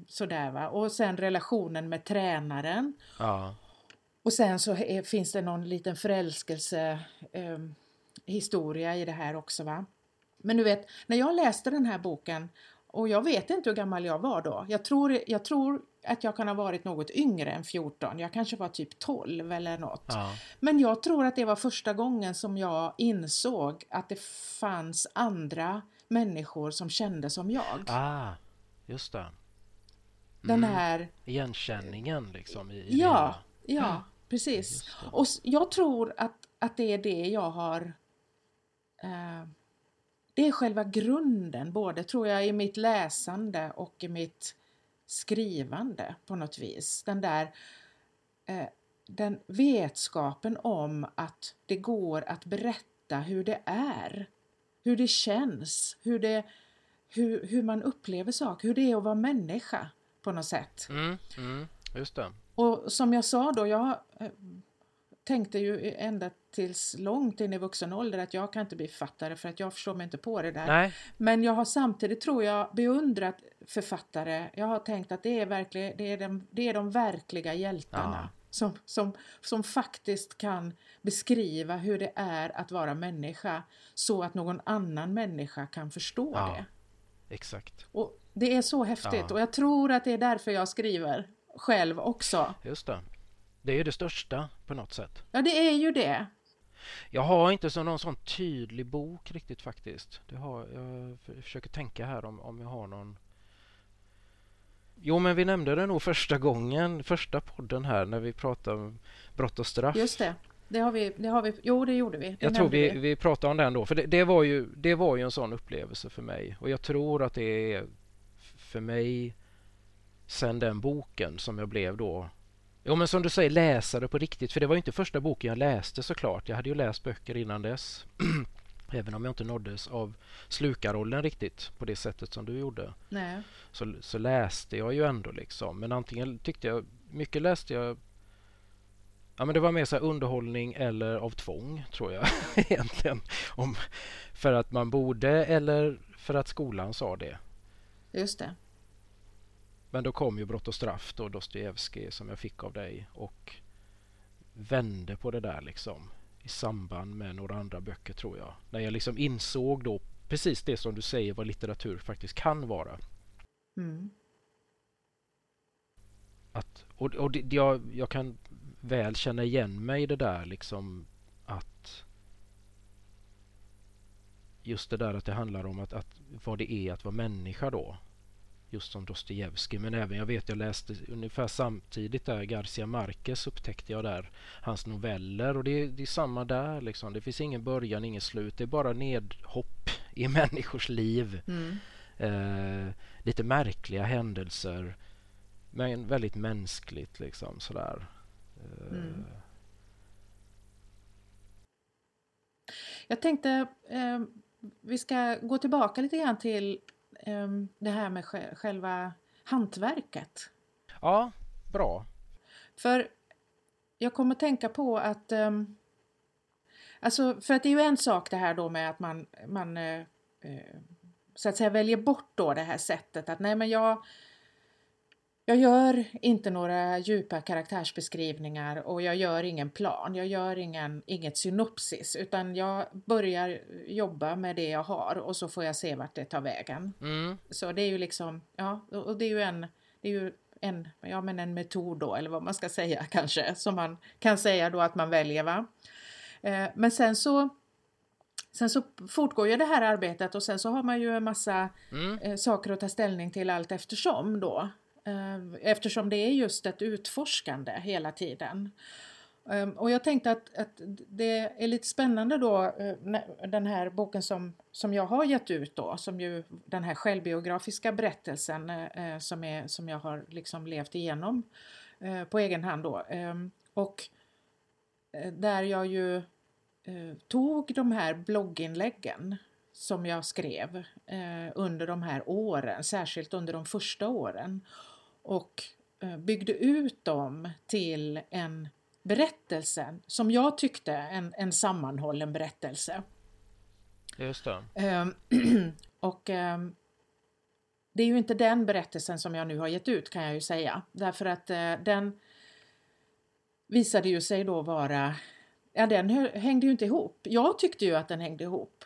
sådär va. Och sen relationen med tränaren. ja, Och sen så är, finns det någon liten förälskelse eh, historia i det här också va. Men du vet, när jag läste den här boken och jag vet inte hur gammal jag var då. Jag tror, jag tror att jag kan ha varit något yngre än 14. Jag kanske var typ 12 eller något. ja. Men jag tror att det var första gången som jag insåg att det fanns andra människor som kände som jag. Ah, just det. Den Mm. här, Igenkänningen liksom i, i det ja, ja, precis. Och jag tror att, att det är det jag har eh, Det är själva grunden, både tror jag i mitt läsande och i mitt skrivande på något vis. Den där eh, den vetskapen om att det går att berätta hur det är, hur det känns, hur, det, hur, hur man upplever saker, hur det är att vara människa på något sätt. Mm, mm, just det. Och som jag sa då, jag eh, tänkte ju ända tills långt in i vuxen ålder att jag kan inte bli författare för att jag förstår mig inte på det där. Nej, Men jag har samtidigt, tror jag, beundrat författare. Jag har tänkt att det är, verklig, det är, de, det är de verkliga hjältarna. Ja. Som, som, som faktiskt kan beskriva hur det är att vara människa så att någon annan människa kan förstå Ja. det. exakt. Och det är så häftigt Ja. och jag tror att det är därför jag skriver själv också. Just det. Det är ju det största på något sätt. Ja, det är ju det. Jag har inte så någon sån tydlig bok riktigt faktiskt. Det har, jag försöker tänka här om, om jag har någon. Jo, men vi nämnde det nog första gången, första podden här när vi pratade om brott och straff. Just det. Det har vi, det har vi, jo det gjorde vi. Det Jag tror vi, vi pratade om den då, för det, det, var ju, det var ju en sån upplevelse för mig. Och jag tror att det är för mig sen den boken som jag blev då Jo men som du säger, läsare på riktigt. För det var ju inte första boken jag läste såklart. Jag hade ju läst böcker innan dess. Även om jag inte nåddes av slukarrollen riktigt på det sättet som du gjorde. Nej. Så, så läste jag ju ändå liksom. Men antingen tyckte jag, mycket läste jag Ja men det var mer så underhållning eller av tvång tror jag egentligen. Om, för att man borde eller för att skolan sa det. Just det. Men då kom ju Brott och straff då, Dostojevskij som jag fick av dig och vände på det där liksom i samband med några andra böcker tror jag. När jag liksom insåg då precis det som du säger vad litteratur faktiskt kan vara. Mm. Att, och och det, jag, jag kan väl känna igen mig i det där liksom att just det där att det handlar om att, att vad det är att vara människa då. Just som Dostojevskij men även jag vet jag läste ungefär samtidigt där Garcia Marquez upptäckte jag där hans noveller och det, det är samma där liksom. Det finns ingen början, ingen slut. Det är bara nedhopp i människors liv. Mm. Eh, lite märkliga händelser men väldigt mänskligt liksom sådär. Eh, Mm. Jag tänkte eh, vi ska gå tillbaka lite grann till det här med sj- själva hantverket. Ja, bra. För jag kommer tänka på att ehm, Alltså för att det är ju en sak det här då med att man, man eh, eh, så att säga väljer bort då det här sättet att nej men jag jag gör inte några djupa karaktärsbeskrivningar och jag gör ingen plan. Jag gör ingen, inget synopsis utan jag börjar jobba med det jag har och så får jag se vart det tar vägen. Mm. Så det är ju liksom, ja, och det är ju en, det är ju en, ja, men en metod då, eller vad man ska säga kanske, som man kan säga då att man väljer. va. Eh, men sen så Sen så fortgår ju det här arbetet och sen så har man ju en massa Mm. eh, saker att ta ställning till allt eftersom då. Ehm, eftersom det är just ett utforskande hela tiden. Ehm, och jag tänkte att, att det är lite spännande då, eh, den här boken som, som jag har gett ut då, som ju den här självbiografiska berättelsen eh, eh, som, är, som jag har liksom levt igenom på egen hand då. Ehm, och där jag ju tog de här blogginläggen som jag skrev under de här åren, särskilt under de första åren och eh, byggde ut dem till en berättelse som jag tyckte en, en sammanhållen berättelse. Just det. Ehm, och ehm, det är ju inte den berättelsen som jag nu har gett ut kan jag ju säga. Därför att eh, den visade ju sig då vara, ja den hängde ju inte ihop. Jag tyckte ju att den hängde ihop.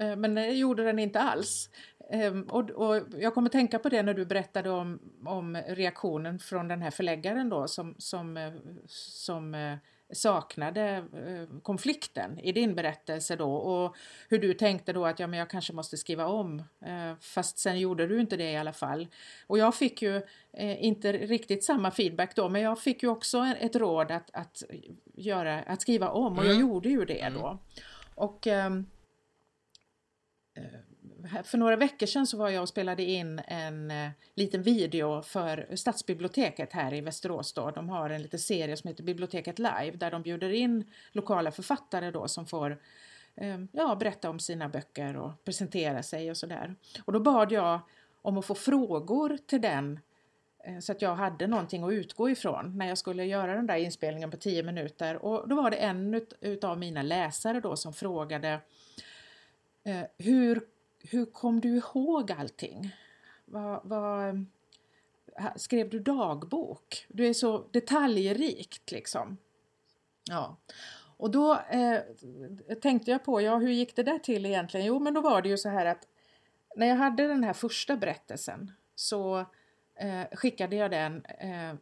Eh, Men det gjorde den inte alls. Ehm, Och, och jag kommer tänka på det när du berättade om, om reaktionen från den här förläggaren då som, som, eh, som eh, saknade eh, konflikten i din berättelse då och hur du tänkte då att ja, men jag kanske måste skriva om eh, fast sen gjorde du inte det i alla fall. Och jag fick ju eh, inte riktigt samma feedback då men jag fick ju också ett råd att, att, göra, att skriva om och jag Mm. gjorde ju det då. Och ehm, här- för några veckor sedan så var jag och spelade in en eh, liten video för Stadsbiblioteket här i Västerås. Då. De har en liten serie som heter Biblioteket Live där de bjuder in lokala författare då som får eh, ja, berätta om sina böcker och presentera sig och sådär. Och då bad jag om att få frågor till den eh, så att jag hade någonting att utgå ifrån när jag skulle göra den där inspelningen på 10 minuter. Och då var det en ut, utav mina läsare då som frågade eh, hur, hur kom du ihåg allting? Vad, vad, eh, skrev du dagbok? Du är så detaljrikt liksom. Ja. Och då eh, tänkte jag på, ja hur gick det där till egentligen? Jo men då var det ju så här att när jag hade den här första berättelsen så eh, skickade jag den eh,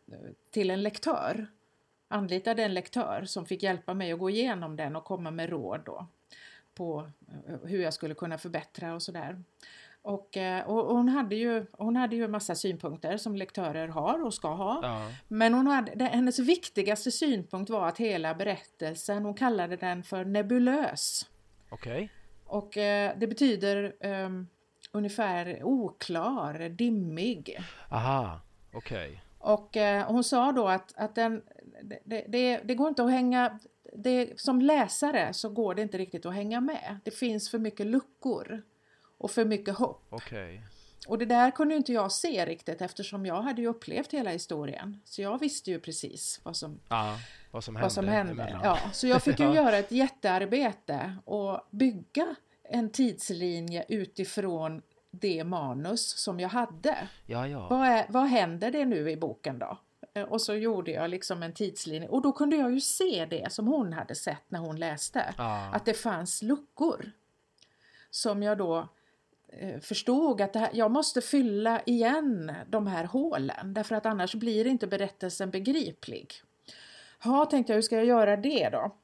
till en lektör. Anlitade en lektör som fick hjälpa mig att gå igenom den och komma med råd då på eh, hur jag skulle kunna förbättra och sådär. Och, eh, och och hon, hade ju, hon hade ju massa synpunkter som lektörer har och ska ha. Ja. Men hon hade, hennes viktigaste synpunkt var att hela berättelsen, hon kallade den för nebulös. Okej. Och eh, det betyder ehm, ungefär oklar, dimmig. Aha. Okej. Och eh, hon sa då att, att den, det, det, det går inte att hänga, det, som läsare så går det inte riktigt att hänga med. Det finns för mycket luckor och för mycket hopp. Okej. Och det där kunde inte jag se riktigt eftersom jag hade ju upplevt hela historien. Så jag visste ju precis vad som, Ja. Vad som hände. vad som hände. Ja, så jag fick ju Ja. göra ett jättearbete och bygga en tidslinje utifrån det manus som jag hade. Ja, ja. Vad, är, vad händer det nu i boken då? Eh, Och så gjorde jag liksom en tidslinje och då kunde jag ju se det som hon hade sett när hon läste. Ja. Att det fanns luckor. Som jag då eh, förstod att det här, jag måste fylla igen de här hålen därför att annars blir inte berättelsen begriplig. Ja, tänkte jag, hur ska jag göra det då?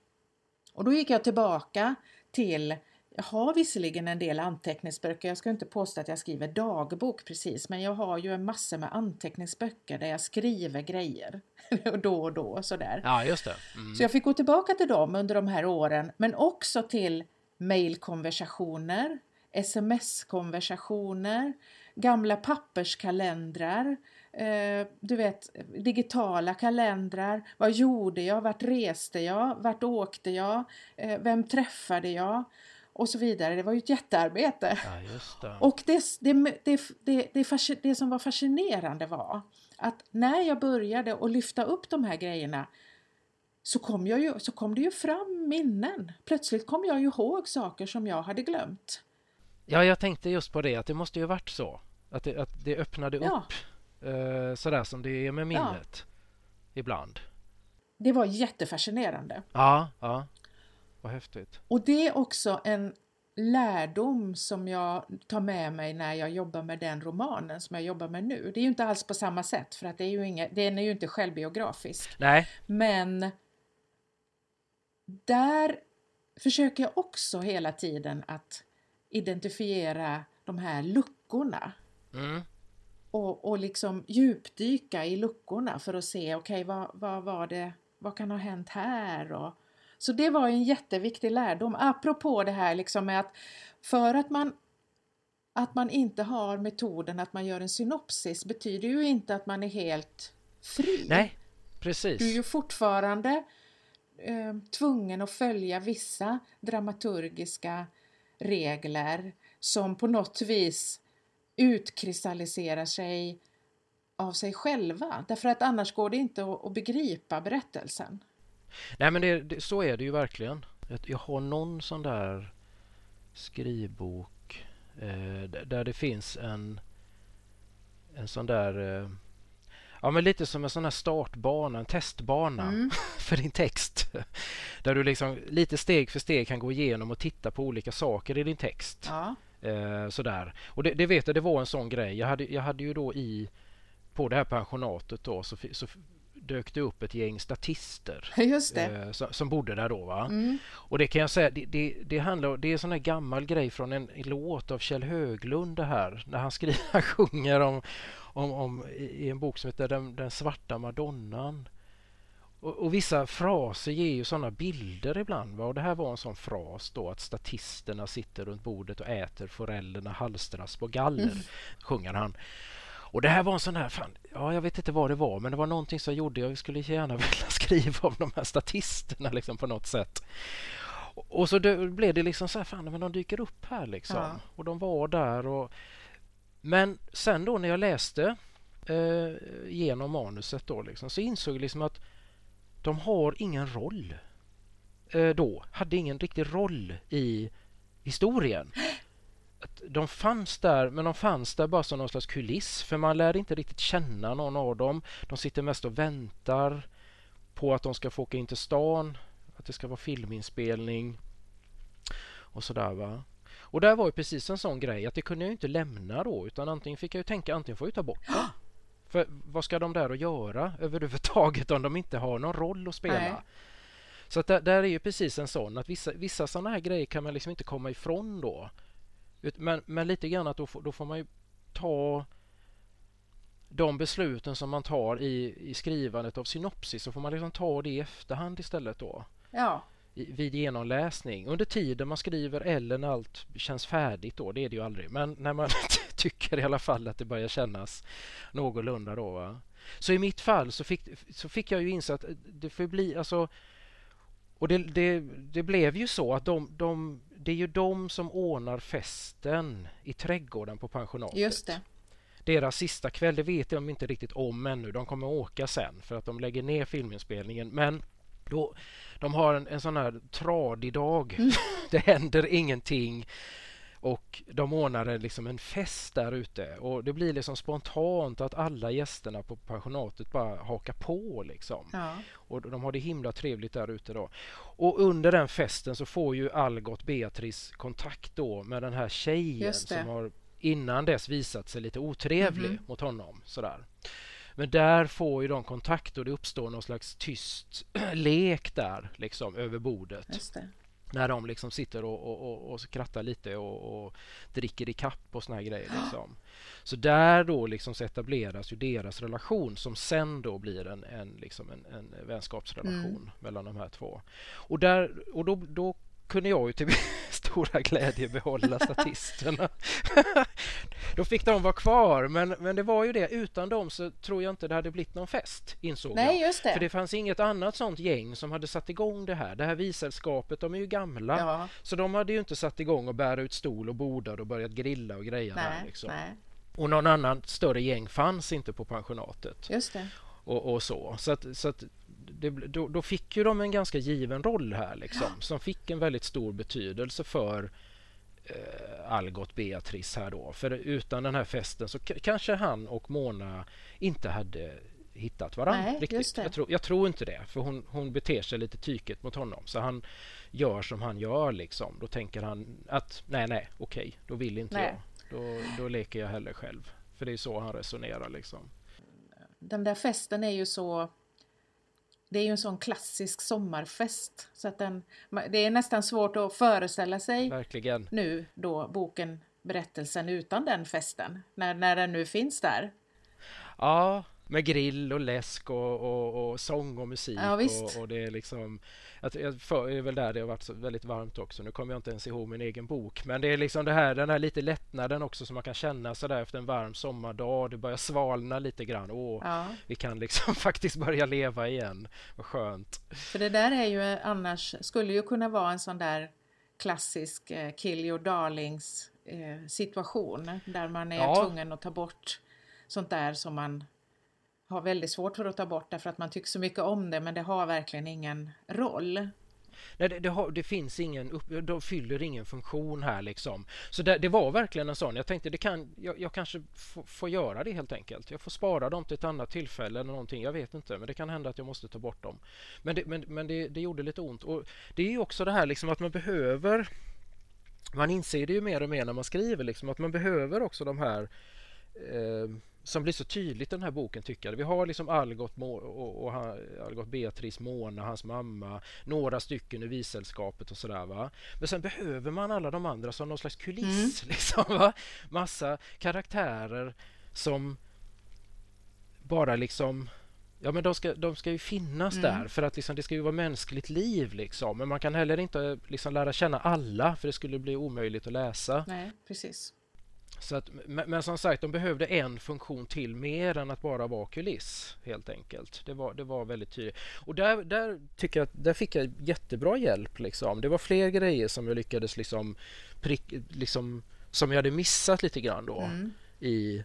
Och då gick jag tillbaka till jag har visserligen en del anteckningsböcker, jag ska inte påstå att jag skriver dagbok precis, men jag har ju en massa med anteckningsböcker där jag skriver grejer då och då sådär. Ja, just det. Mm. Så jag fick gå tillbaka till dem under de här åren, men också till mejlkonversationer, sms-konversationer, gamla papperskalendrar, eh, du vet digitala kalendrar. Vad gjorde jag? Vart reste jag? Vart åkte jag? Eh, vem träffade jag? Och så vidare. Det var ju ett jättearbete. Ja, det. Och det, det, det, det, det, fasci- det som var fascinerande var att när jag började att lyfta upp de här grejerna så kom, jag ju, så kom det ju fram minnen. Plötsligt kom jag ju ihåg saker som jag hade glömt. Ja, jag tänkte just på det, att det måste ju varit så. Att det, att det öppnade Ja. upp Eh, sådär som det är med minnet ibland. Det var jättefascinerande. Ja, ja. Vad häftigt. Och det är också en lärdom som jag tar med mig när jag jobbar med den romanen som jag jobbar med nu. Det är ju inte alls på samma sätt för att det är ju inga, den är ju inte självbiografisk. Nej, Men där försöker jag också hela tiden att identifiera de här luckorna mm. och, och liksom djupdyka i luckorna för att se okej okay, vad, vad var det, vad kan ha hänt här? Och, så det var en jätteviktig lärdom apropå det här liksom med att för att man att man inte har metoden att man gör en synopsis betyder ju inte att man är helt fri. Nej, precis. Du är ju fortfarande eh, tvungen att följa vissa dramaturgiska regler som på något vis utkristalliserar sig av sig själva. Därför att annars går det inte att, att begripa berättelsen. Nej men det, det, så är det ju verkligen. Jag har någon sån där skrivbok eh, där det finns en en sån där eh, Ja men lite som en sån här startbana, en testbana mm. för din text. Där du liksom lite steg för steg kan gå igenom och titta på olika saker i din text. Ja. Eh, sådär. Och det, det, vet jag, det var en sån grej. Jag hade, jag hade ju då i på det här pensionatet då så, så dök det upp ett gäng statister eh, som, som bodde där då. Va? Mm. Och det kan jag säga, det, det, det, handlar, det är en sån här gammal grej från en, låt av Kjell Höglund det här. När han skriver, han sjunger om, om, om, i en bok som heter Den, den svarta madonnan. Och, och, vissa fraser ger ju sådana bilder ibland. Va? Och det här var en sån fras då att statisterna sitter runt bordet och äter forellerna halstras på galler, mm. sjunger han. Och det här var en sån här, fan, ja jag vet inte vad det var, men det var någonting som gjorde jag skulle gärna vilja skriva om de här statisterna liksom på något sätt. Och så det, blev det liksom så här, fan men de dyker upp här liksom. Ja. Och de var där och Men sen då när jag läste eh, genom manuset då liksom, så insåg jag liksom att de har ingen roll eh, då, hade ingen riktig roll i historien de fanns där, men de fanns där bara som någon slags kuliss för man lär inte riktigt känna någon av dem. De sitter mest och väntar på att de ska få åka in till stan, att det ska vara filminspelning och sådär va. Och där var ju precis en sån grej att det kunde jag inte lämna då utan antingen fick jag ju tänka antingen får jag ta bort dem. För vad ska de där att göra överhuvudtaget om de inte har någon roll att spela? Nej. Så att där, där, är ju precis en sån att vissa, vissa sådana här grejer kan man liksom inte komma ifrån då. Men, men lite grann att då, då får man ju ta de besluten som man tar i, i skrivandet av synopsis så får man liksom ta det i efterhand istället då. Ja. I, vid genomläsning. Under tiden man skriver eller när allt känns färdigt då, det är det ju aldrig. Men när man tycker i alla fall att det börjar kännas någorlunda då. Va? Så i mitt fall så fick, så fick jag ju inse att det får bli, alltså och det, det, det blev ju så att de, de det är ju de som ordnar festen i trädgården på pensionatet. Just det. Deras sista kväll, det vet de inte riktigt om ännu. De kommer åka sen för att de lägger ner filminspelningen. Men då, de har en, en sån här tradig dag. Mm. det händer ingenting. Och de ordnar liksom en fest där ute och det blir liksom spontant att alla gästerna på pensionatet bara hakar på liksom. Ja. Och de har det himla trevligt där ute då. Och under den festen så får ju Algot Beatrice kontakt då med den här tjejen som har innan dess visat sig lite otrevlig mm -hmm. mot honom. Sådär. Men där får ju de kontakt och det uppstår någon slags tyst lek där liksom över bordet när de liksom sitter och, och, och, och skrattar lite och, och dricker i kapp och såna här grejer. Liksom. Så där då liksom så etableras ju deras relation som sen då blir en, en, liksom en, en vänskapsrelation mm. mellan de här två. Och, där, och då, då kunde jag ju till stora glädje behålla statisterna. Då fick de vara kvar, men, men det var ju det. Utan dem så tror jag inte det hade blivit någon fest, insåg Nej, jag. Just det. För det fanns inget annat sånt gäng som hade satt igång det här. Det här vissällskapet, de är ju gamla. Ja. Så de hade ju inte satt igång och bära ut stol och bordar och börjat grilla och greja nej, där. Liksom. Nej. Och någon annan större gäng fanns inte på pensionatet. Just det. Och, och så. Så, att, så att det, då, då, fick ju de en ganska given roll här liksom, som fick en väldigt stor betydelse för eh, Algot Beatrice här då. För utan den här festen så kanske han och Mona inte hade hittat varandra Nej, riktigt. Jag tror, jag tror, inte det, för hon, hon beter sig lite tyket mot honom. Så han gör som han gör liksom. Då tänker han att nej, nej, okej, då vill inte nej. jag. Då, då leker jag hellre själv. För det är så han resonerar liksom. Den där festen är ju så det är ju en sån klassisk sommarfest. Så att den, det är nästan svårt att föreställa sig Verkligen. nu då boken, berättelsen utan den festen. När, när den nu finns där. Ja, med grill och läsk och, och, och sång och musik. Ja, och, och, det är liksom jag, för, det är väl där det har varit väldigt varmt också. Nu kommer jag inte ens ihåg min egen bok. Men det är liksom det här, den här lite lättnaden också som man kan känna sådär efter en varm sommardag. Det börjar svalna lite grann. Åh, ja. vi kan liksom faktiskt börja leva igen. Vad skönt. För det där är ju annars, skulle ju kunna vara en sån där klassisk eh, kill your darlings eh, situation. Där man är ja. tvungen att ta bort sånt där som man har väldigt svårt för att ta bort därför att man tycker så mycket om det men det har verkligen ingen roll. Nej, det, det, har, det finns ingen, upp, de fyller ingen funktion här liksom. Så det, det var verkligen en sån. Jag tänkte det kan, jag, jag kanske får göra det helt enkelt. Jag får spara dem till ett annat tillfälle eller någonting. Jag vet inte, men det kan hända att jag måste ta bort dem. Men det, men, men det, det gjorde lite ont. Och det är ju också det här liksom att man behöver man inser det ju mer och mer när man skriver liksom att man behöver också de här eh, som blir så tydligt i den här boken tycker jag. Vi har liksom Algot, och, och, och Algot Beatrice, Mona, hans mamma, några stycken i vissällskapet och sådär va. Men sen behöver man alla de andra som någon slags kuliss mm. liksom va. Massa karaktärer som bara liksom Ja men de ska, de ska ju finnas mm. där för att liksom, det ska ju vara mänskligt liv liksom. Men man kan heller inte liksom lära känna alla för det skulle bli omöjligt att läsa. Nej, precis. Så att, men, men, som sagt, de behövde en funktion till mer än att bara vara kuliss helt enkelt. Det var, det var väldigt tydligt. Och där, där tycker jag där fick jag jättebra hjälp. Liksom. Det var fler grejer som jag lyckades liksom, prick, liksom som jag hade missat lite grann då mm. i,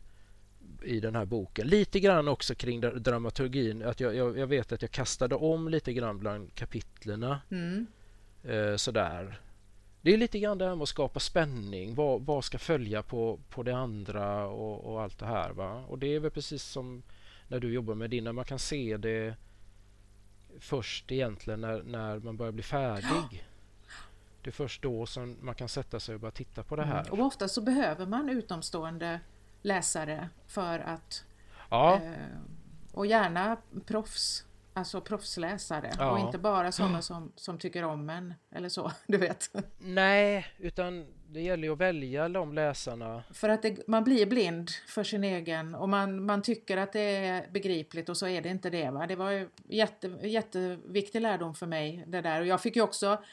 i den här boken. Lite grann också kring dramaturgin. Att jag, jag, jag vet att jag kastade om lite grann bland kapitlerna. Mm. Eh, sådär det är lite grann det här med att skapa spänning. Vad, vad ska följa på, på det andra och, och, allt det här. Va? Och det är väl precis som när du jobbar med dina. Man kan se det först egentligen när, när man börjar bli färdig. Det är först då som man kan sätta sig och börja titta på det här. Mm. Och ofta så behöver man utomstående läsare för att ja. eh, och gärna proffs Alltså proffsläsare ja. och inte bara sådana som, som tycker om en eller så, du vet. Nej, utan det gäller ju att välja de läsarna. För att det, man blir blind för sin egen och man, man tycker att det är begripligt och så är det inte det. Va? Det var ju jätte, jätteviktig lärdom för mig det där och jag fick ju också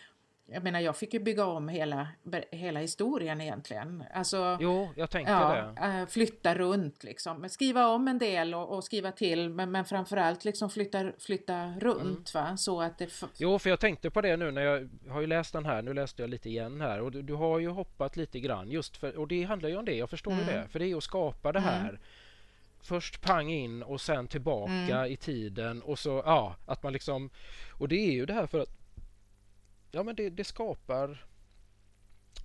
jag menar, jag fick ju bygga om hela, hela historien egentligen. Alltså, jo, jag tänkte ja, det. Äh, flytta runt liksom. Skriva om en del och, och skriva till, men, men framförallt liksom flytta, flytta runt. Mm. Va? Så att det jo, för jag tänkte på det nu när jag har ju läst den här. Nu läste jag lite igen här och du, du har ju hoppat lite grann just för, och det handlar ju om det. Jag förstår mm. det, för det är att skapa det här. Mm. Först pang in och sen tillbaka mm. i tiden och så ja, att man liksom och det är ju det här för att ja, men det, det, skapar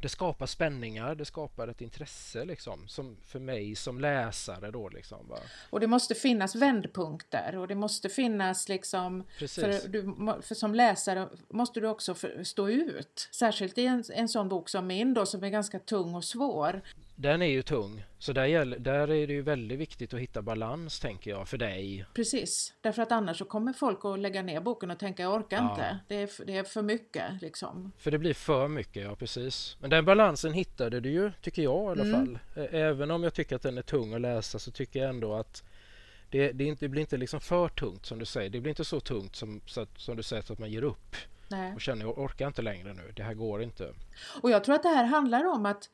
det skapar spänningar, det skapar ett intresse liksom, som för mig som läsare. Då, liksom, va? Och det måste finnas vändpunkter och det måste finnas liksom, för, du, för som läsare måste du också för, stå ut. Särskilt i en, en sån bok som min då som är ganska tung och svår. Den är ju tung, så där, gäller, där är det ju väldigt viktigt att hitta balans tänker jag för dig. Precis, därför att annars så kommer folk att lägga ner boken och tänka jag orkar ja. inte. Det är, det är för mycket liksom. För det blir för mycket, ja precis. Men den balansen hittade du ju, tycker jag i alla mm. fall. Även om jag tycker att den är tung att läsa så tycker jag ändå att det, det, inte, det blir inte liksom för tungt som du säger. Det blir inte så tungt som, så att, som du säger så att man ger upp. Nej. Och känner jag orkar inte längre nu, det här går inte. Och jag tror att det här handlar om att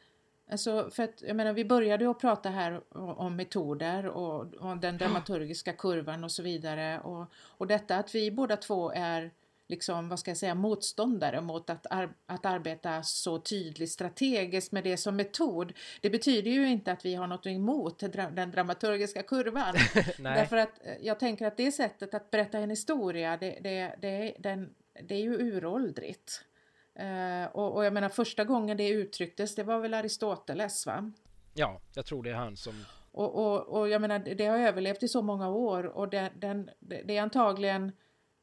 Alltså för att, jag menar, vi började att prata här om metoder och, och den dramaturgiska kurvan och så vidare. Och, och detta att vi båda två är liksom, vad ska jag säga, motståndare mot att, ar att arbeta så tydligt strategiskt med det som metod. Det betyder ju inte att vi har något emot dra den dramaturgiska kurvan. Därför att eh, jag tänker att det sättet att berätta en historia, det, det, det, den, det är ju uråldrigt. Eh, och, och, jag menar första gången det uttrycktes, det var väl Aristoteles va? Ja, jag tror det är han som... Och, och, och jag menar, det har överlevt i så många år och det, den, det är antagligen...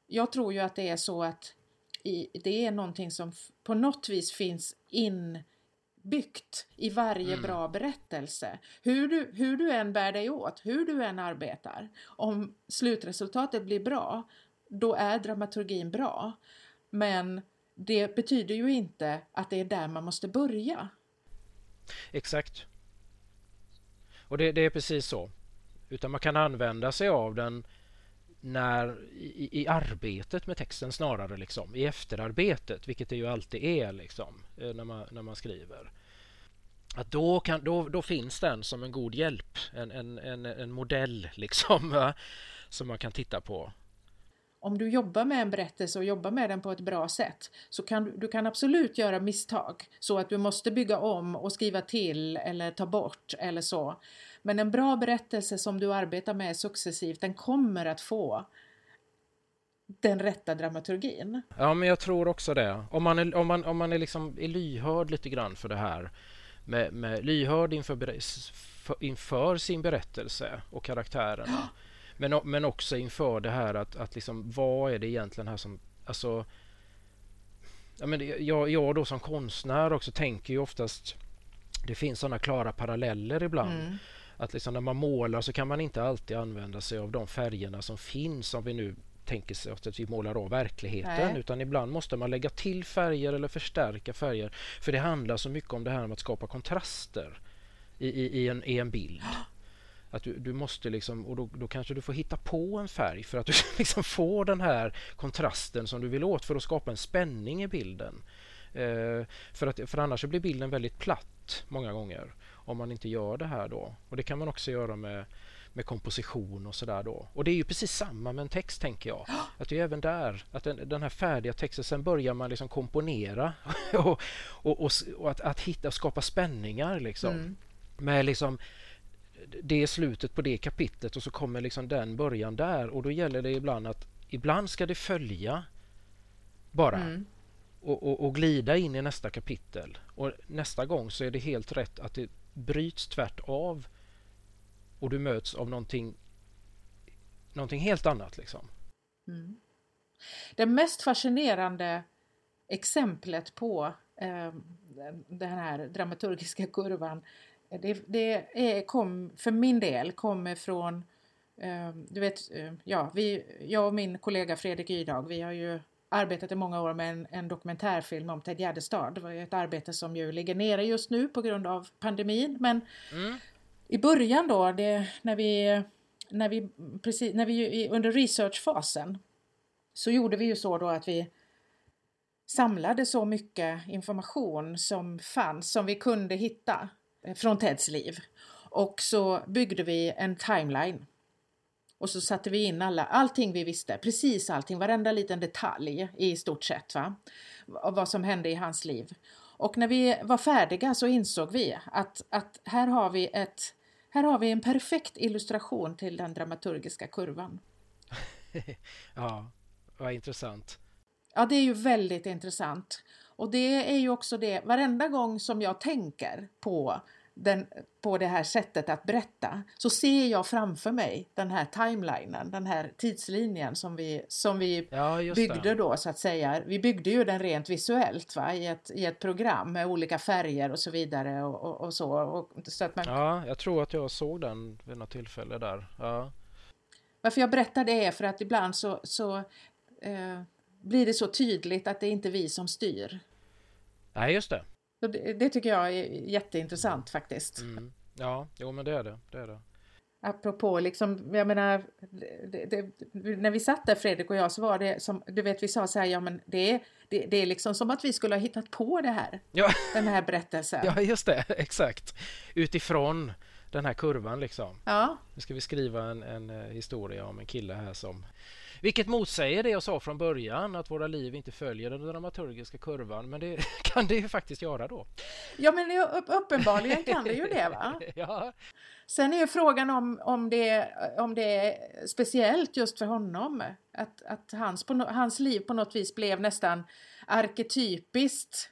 Jag tror ju att det är så att i, det är någonting som på något vis finns inbyggt i varje mm. bra berättelse. Hur du, hur du än bär dig åt, hur du än arbetar, om slutresultatet blir bra, då är dramaturgin bra. Men det betyder ju inte att det är där man måste börja. Exakt. Och det, det, är precis så. Utan man kan använda sig av den när i, i, arbetet med texten snarare liksom. I efterarbetet, vilket det ju alltid är liksom eh, när man, när man skriver. Att då, kan, då, då finns den som en god hjälp, en, en, en, en modell liksom som man kan titta på om du jobbar med en berättelse och jobbar med den på ett bra sätt så kan du, du kan absolut göra misstag så att du måste bygga om och skriva till eller ta bort eller så. Men en bra berättelse som du arbetar med successivt den kommer att få den rätta dramaturgin. Ja, men jag tror också det. Om man är, om man, om man är, liksom, är lyhörd lite grann för det här med, med lyhörd inför, inför sin berättelse och karaktärerna men, men också inför det här att, att liksom, vad är det egentligen här som... Alltså, ja, men jag, jag då som konstnär också tänker ju oftast... Det finns sådana klara paralleller ibland. Mm. Att liksom när man målar så kan man inte alltid använda sig av de färgerna som finns om vi nu tänker sig att vi målar av verkligheten Nej. utan ibland måste man lägga till färger eller förstärka färger. För det handlar så mycket om det här med att skapa kontraster i, i, i, en, i en bild. Att du, du måste liksom, och då, då, kanske du får hitta på en färg för att du liksom får den här kontrasten som du vill åt för att skapa en spänning i bilden. Eh, för, att, för annars blir bilden väldigt platt många gånger om man inte gör det här då. Och det kan man också göra med, med komposition och sådär då. Och det är ju precis samma med en text tänker jag. Att det är även där, att den, den här färdiga texten, sen börjar man liksom komponera och, och, och, och att, att hitta och skapa spänningar liksom. Mm. Med liksom det är slutet på det kapitlet och så kommer liksom den början där och då gäller det ibland att ibland ska det följa bara mm. och, och, och, glida in i nästa kapitel och nästa gång så är det helt rätt att det bryts tvärt av och du möts av någonting, någonting helt annat. Liksom. Mm. Det mest fascinerande exemplet på eh, den här dramaturgiska kurvan det, det är, kom, för min del kommer från eh, du vet, eh, ja, vi, jag och min kollega Fredrik Ydag, vi har ju arbetat i många år med en, en dokumentärfilm om Ted Gärdestad. Det var ett arbete som ju ligger nere just nu på grund av pandemin. Men mm. i början då, det, när vi, när vi, precis, när vi under researchfasen så gjorde vi ju så då att vi samlade så mycket information som fanns, som vi kunde hitta från Teds liv. Och så byggde vi en timeline. Och så satte vi in alla, allting vi visste, precis allting, varenda liten detalj i stort sett, va? vad som hände i hans liv. Och när vi var färdiga så insåg vi att, att här, har vi ett, här har vi en perfekt illustration till den dramaturgiska kurvan. ja, vad intressant. Ja, det är ju väldigt intressant. Och det är ju också det, varenda gång som jag tänker på den, på det här sättet att berätta så ser jag framför mig den här timelinen, den här tidslinjen som vi, som vi ja, byggde det. då så att säga. Vi byggde ju den rent visuellt va? I, ett, i ett program med olika färger och så vidare och, och, och så. Och, så att man... Ja, jag tror att jag såg den vid något tillfälle där. Ja. Varför jag berättar det är för att ibland så, så eh, blir det så tydligt att det är inte vi som styr. Nej, just det. Det, det, tycker jag är jätteintressant faktiskt. Mm. Ja, jo men det är det. det, är det. Apropå liksom, jag menar, det, när vi satt där Fredrik och jag så var det som, du vet vi sa så här, ja men det är, det, det är liksom som att vi skulle ha hittat på det här. Ja. Den här berättelsen. Ja, just det, exakt. Utifrån den här kurvan liksom. Ja. Nu ska vi skriva en, en eh, historia om en kille här som vilket motsäger det jag sa från början att våra liv inte följer den dramaturgiska kurvan men det kan det ju faktiskt göra då. Ja men uppenbarligen kan det ju det va? ja, Sen är ju frågan om, om, det, om det är speciellt just för honom. Att, att hans, på, hans liv på något vis blev nästan arketypiskt.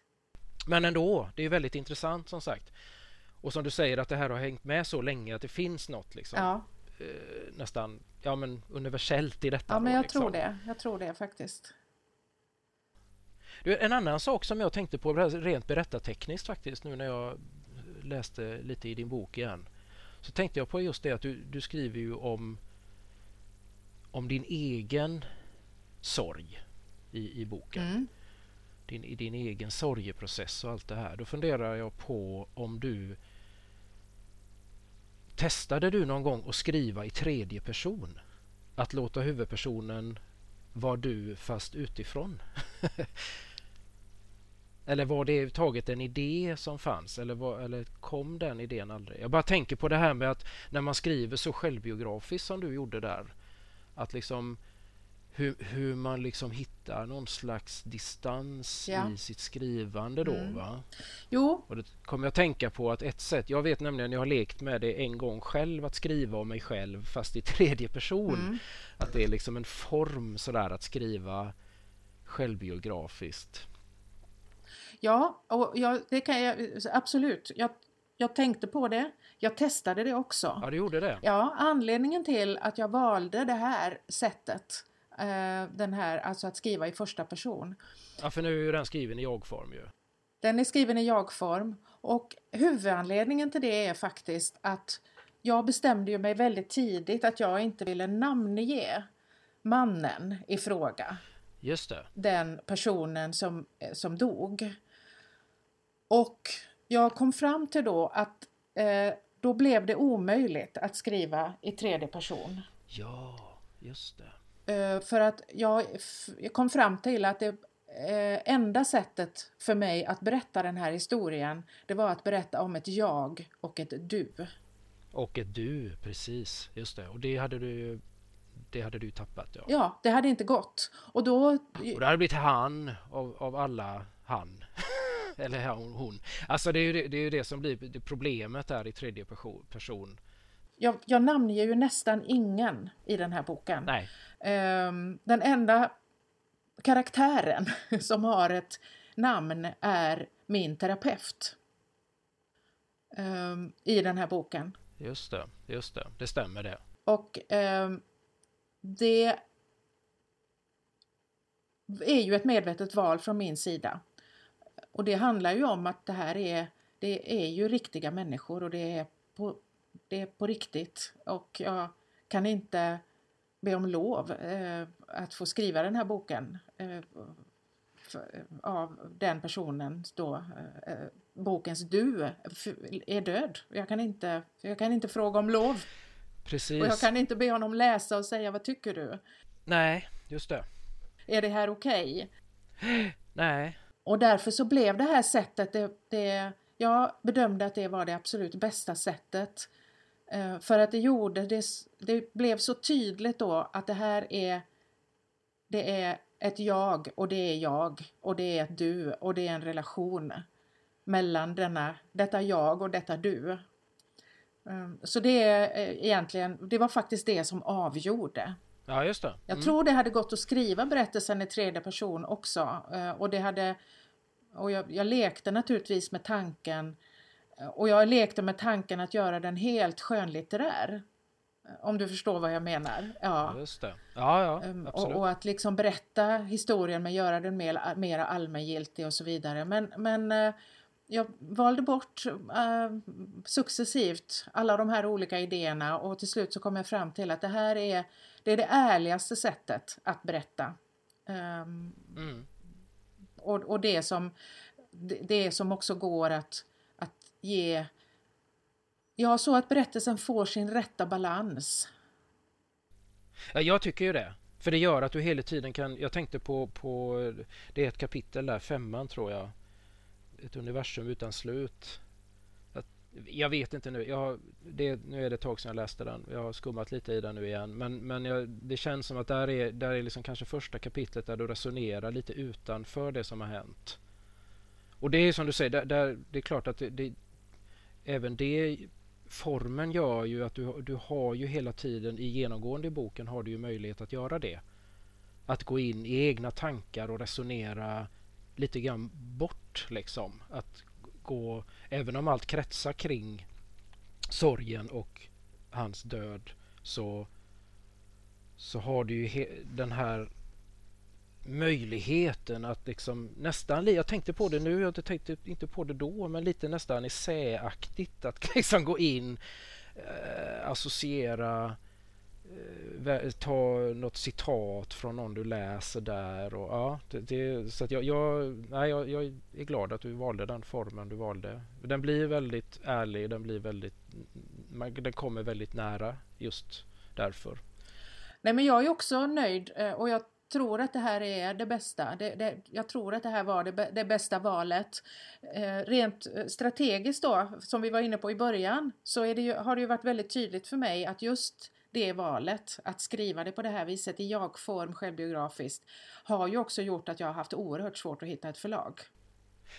men ändå, det är väldigt intressant som sagt. Och som du säger att det här har hängt med så länge att det finns något liksom, Ja, eh, nästan ja, men universellt i detta. ja men jag liksom. tror det. Jag tror det faktiskt. Du, en annan sak som jag tänkte på rent berättartekniskt faktiskt nu när jag läste lite i din bok igen. Så tänkte jag på just det att du, du skriver ju om, om din egen sorg i, i boken. Mm. Din, i din egen sorgeprocess och allt det här. Då funderar jag på om du Testade du någon gång att skriva i tredje person? Att låta huvudpersonen vara du fast utifrån? Eller var det överhuvudtaget en idé som fanns? Eller, var, eller kom den idén aldrig? Jag bara tänker på det här med att när man skriver så självbiografiskt som du gjorde där. Att liksom hur, hur man liksom hittar någon slags distans Ja. i sitt skrivande då. Mm. Va? Jo, Och det kommer jag tänka på att ett sätt, jag vet nämligen jag har lekt med det en gång själv att skriva om mig själv fast i tredje person. mm. Att det är liksom en form sådär att skriva självbiografiskt. ja och jag, det kan jag absolut. Jag, jag tänkte på det. Jag testade det också. Ja, du gjorde det? Ja, anledningen till att jag valde det här sättet, den här, alltså att skriva i första person, Ja, för nu är den skriven i jag-form ju. den är skriven i jag-form och huvudanledningen till det är faktiskt att jag bestämde ju mig väldigt tidigt att jag inte ville namnge mannen i fråga, Just det. den personen som, eh, som dog. Och jag kom fram till då att eh, då blev det omöjligt att skriva i tredje person. Ja, just det. Eh, För att jag, jag kom fram till att det eh, enda sättet för mig att berätta den här historien det var att berätta om ett jag och ett du. Och ett du, precis. Just det. Och det hade du det hade du tappat ja. Ja, det hade inte gått. Och då... Och det hade blivit han av, av alla han. Eller hon, hon. Alltså det är, ju det, det är det som blir problemet där i tredje person. person. Jag, jag namnger ju nästan ingen i den här boken. Nej, Ehm, den enda karaktären som har ett namn är min terapeut. Ehm, I den här boken. just det. Just det. Det stämmer det. Och ehm, det är ju ett medvetet val från min sida. Och det handlar ju om att det här är, det är ju riktiga människor och det är på, det är på riktigt. Och jag kan inte be om lov eh, att få skriva den här boken eh, för, av den personen då, eh, bokens du är död. Jag kan inte, jag kan inte fråga om lov. Precis. Och jag kan inte be honom läsa och säga vad tycker du? Nej, just det. Är det här okej? Nej, Och därför så blev det här sättet, det, det, jag bedömde att det var det absolut bästa sättet. Eh, för att det gjorde, det, det blev så tydligt då att det här är, det är ett jag och det är jag och det är ett du och det är en relation mellan denna, detta jag och detta du. Eh, Så det är eh, egentligen, det var faktiskt det som avgjorde. ja just det. Jag Mm. tror det hade gått att skriva berättelsen i tredje person också. eh, Och det hade... Och jag, jag lekte naturligtvis med tanken och jag lekte med tanken att göra den helt skönlitterär. Om du förstår vad jag menar. Ja. Just det. Ja, ja, Ehm, absolut. Och, och att liksom berätta historien men göra den mer, mer allmängiltig och så vidare. Men, men eh, jag valde bort eh, successivt alla de här olika idéerna och till slut så kom jag fram till att det här är det, är det ärligaste sättet att berätta. Ehm, Mm. och, och det som det, det som också går att ge Ja, så att berättelsen får sin rätta balans. Ja, jag tycker ju det. För det gör att du hela tiden kan... Jag tänkte på, på... Det är ett kapitel där, femman tror jag. Ett universum utan slut. Att jag vet inte nu. Jag, det, nu är det ett tag sedan jag läste den. Jag har skummat lite i den nu igen. Men, men jag, det känns som att där är, där är liksom kanske första kapitlet där du resonerar lite utanför det som har hänt. Och det är som du säger, där, där det är klart att det, det, även det formen gör ju att du, du har ju hela tiden i genomgående i boken har du ju möjlighet att göra det. Att gå in i egna tankar och resonera lite grann bort liksom. Att gå, även om allt kretsar kring sorgen och hans död så, så har du ju den här möjligheten att liksom nästan, jag tänkte på det nu, jag tänkte inte på det då, men lite nästan essäaktigt att liksom gå in, eh, associera, eh, ta något citat från någon du läser där och ja, det, det, så att jag, jag, nej, jag, jag, är glad att du valde den formen du valde. Den blir väldigt ärlig, den blir väldigt, den kommer väldigt nära just därför. Nej men jag är också nöjd eh, och jag tror att det här är det bästa. Det, det, jag tror att det här var det, det bästa valet. Eh, rent eh, strategiskt då, som vi var inne på i början, så ju, har det ju varit väldigt tydligt för mig att just det valet, att skriva det på det här viset i jag-form självbiografiskt, har ju också gjort att jag har haft oerhört svårt att hitta ett förlag.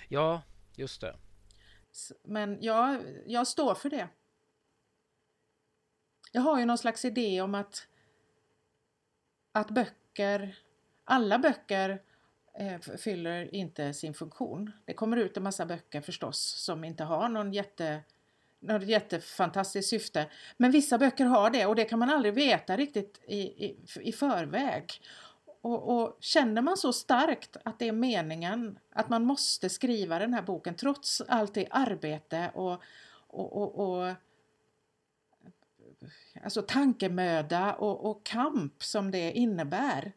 Ja, just det. Men jag, jag står för det. Jag har ju någon slags idé om att, att böcker alla böcker eh, fyller inte sin funktion. Det kommer ut en massa böcker förstås som inte har någon jätte något jättefantastiskt syfte. Men vissa böcker har det och det kan man aldrig veta riktigt i, i, i förväg. Och, och, känner man så starkt att det är meningen att man måste skriva den här boken trots allt det arbete och, och, och, och alltså tankemöda och, och kamp som det innebär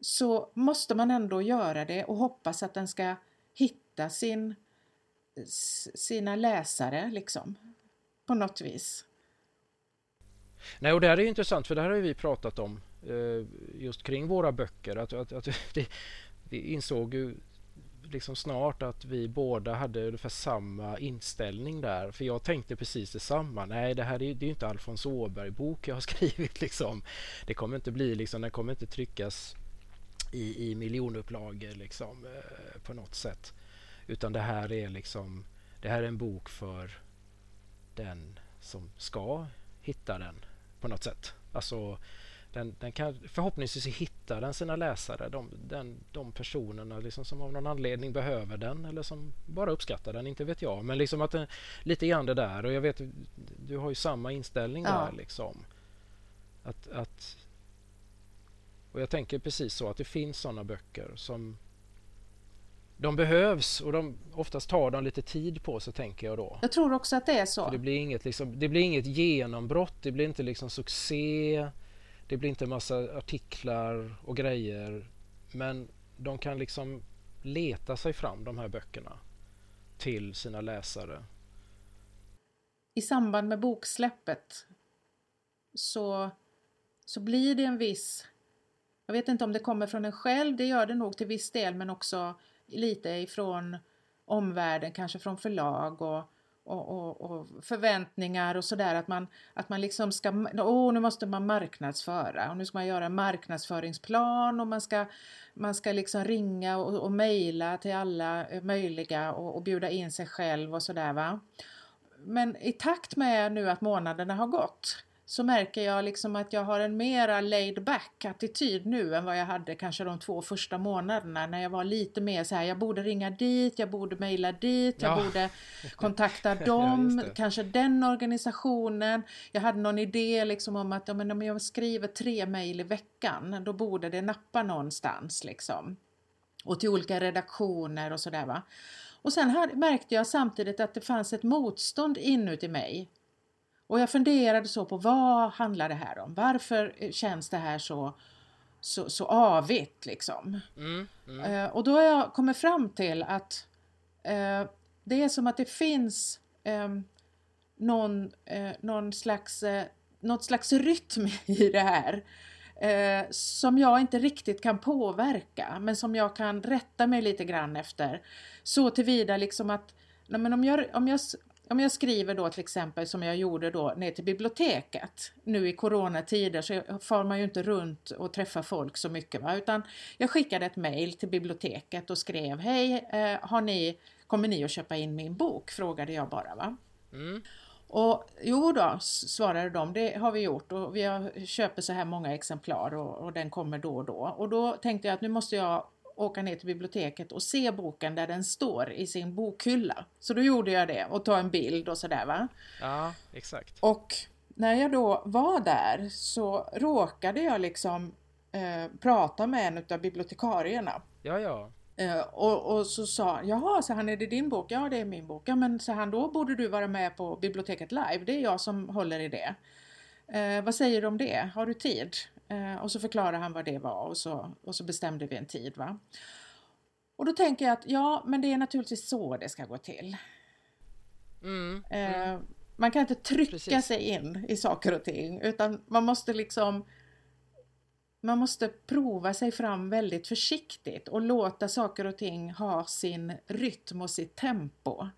så måste man ändå göra det och hoppas att den ska hitta sin, sina läsare liksom på något vis. Nej, och det här är intressant för det här har vi pratat om eh, just kring våra böcker. Att, att, att det, vi insåg ju liksom snart att vi båda hade ungefär samma inställning där. För jag tänkte precis detsamma. Nej, det här är, det är inte Alfons Åberg-bok jag har skrivit. Liksom. Det kommer inte bli liksom, den kommer inte tryckas i, i miljonupplagor liksom, eh, på något sätt. Utan det här är liksom det här är en bok för den som ska hitta den på något sätt. Alltså den, den kan förhoppningsvis hitta den sina läsare, de, den, de personerna liksom som av någon anledning behöver den eller som bara uppskattar den, inte vet jag. Men liksom att den, lite grann det där och jag vet du har ju samma inställning ja. där liksom. Att, att och jag tänker precis så att det finns sådana böcker som de behövs och de, oftast tar de lite tid på sig tänker jag då. Jag tror också att det är så. För det, blir inget, liksom, det blir inget genombrott, det blir inte liksom succé, det blir inte massa artiklar och grejer. Men de kan liksom leta sig fram de här böckerna till sina läsare. I samband med boksläppet så, så blir det en viss jag vet inte om det kommer från en själv, det gör det nog till viss del, men också lite ifrån omvärlden, kanske från förlag och, och, och, och förväntningar och sådär att man, att man liksom ska, åh nu måste man marknadsföra och nu ska man göra en marknadsföringsplan och man ska, man ska liksom ringa och, och mejla till alla möjliga och, och bjuda in sig själv och sådär va. Men i takt med nu att månaderna har gått så märker jag liksom att jag har en mera laid back attityd nu än vad jag hade kanske de två första månaderna när jag var lite mer så här, jag borde ringa dit, jag borde mejla dit, jag ja. borde kontakta dem, ja, kanske den organisationen. Jag hade någon idé liksom om att ja, men om jag skriver tre mejl i veckan, då borde det nappa någonstans liksom. Och till olika redaktioner och sådär va. Och sen hade, märkte jag samtidigt att det fanns ett motstånd inuti mig och jag funderade så på vad handlar det här om? Varför känns det här så, så, så avigt liksom? Mm, mm. Uh, och då har jag kommit fram till att uh, det är som att det finns um, någon, uh, någon slags, uh, något slags rytm i det här som jag inte riktigt kan påverka men som jag kan rätta mig lite grann efter. Så tillvida liksom att nej men om, jag, om jag om jag skriver då till exempel som jag gjorde då ner till biblioteket. Nu i coronatider så far man ju inte runt och träffar folk så mycket va? utan jag skickade ett mail till biblioteket och skrev Hej, eh, har ni, kommer ni att köpa in min bok? Frågade jag bara va. Mm. Och jo då, svarade de, det har vi gjort och vi köper så här många exemplar och, och den kommer då och då. Och då tänkte jag att nu måste jag åka ner till biblioteket och se boken där den står i sin bokhylla. Så då gjorde jag det och ta en bild och sådär va. Ja, exakt. Och när jag då var där så råkade jag liksom eh, prata med en av bibliotekarierna. Ja, ja. Eh, och, och, så sa jaha, så han är det din bok? Ja, det är min bok. Ja, men så han då borde du vara med på biblioteket live. Det är jag som håller i det. Eh, vad säger du om det? Har du tid? Eh, och så förklarade han vad det var och så, och så bestämde vi en tid. Va? Och då tänker jag att ja, men det är naturligtvis så det ska gå till. Mm, eh, mm. Man kan inte trycka Precis. sig in i saker och ting utan man måste liksom man måste prova sig fram väldigt försiktigt och låta saker och ting ha sin rytm och sitt tempo.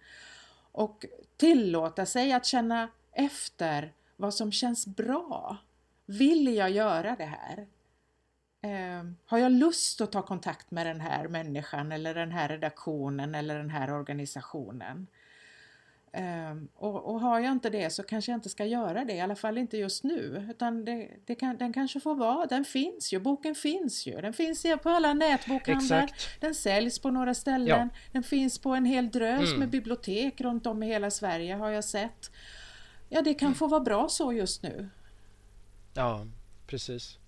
Och tillåta sig att känna efter vad som känns bra. Vill jag göra det här? Eh, har jag lust att ta kontakt med den här människan eller den här redaktionen eller den här organisationen? Um, och, och, har jag inte det så kanske jag inte ska göra det, i alla fall inte just nu. Utan det, det kan, den kanske får vara, den finns ju, boken finns ju. Den finns på alla nätbokhandlar, Exakt. den säljs på några ställen, ja. den finns på en hel drös mm. med bibliotek runt om i hela Sverige har jag sett. Ja, det kan mm. få vara bra så just nu. Ja, precis.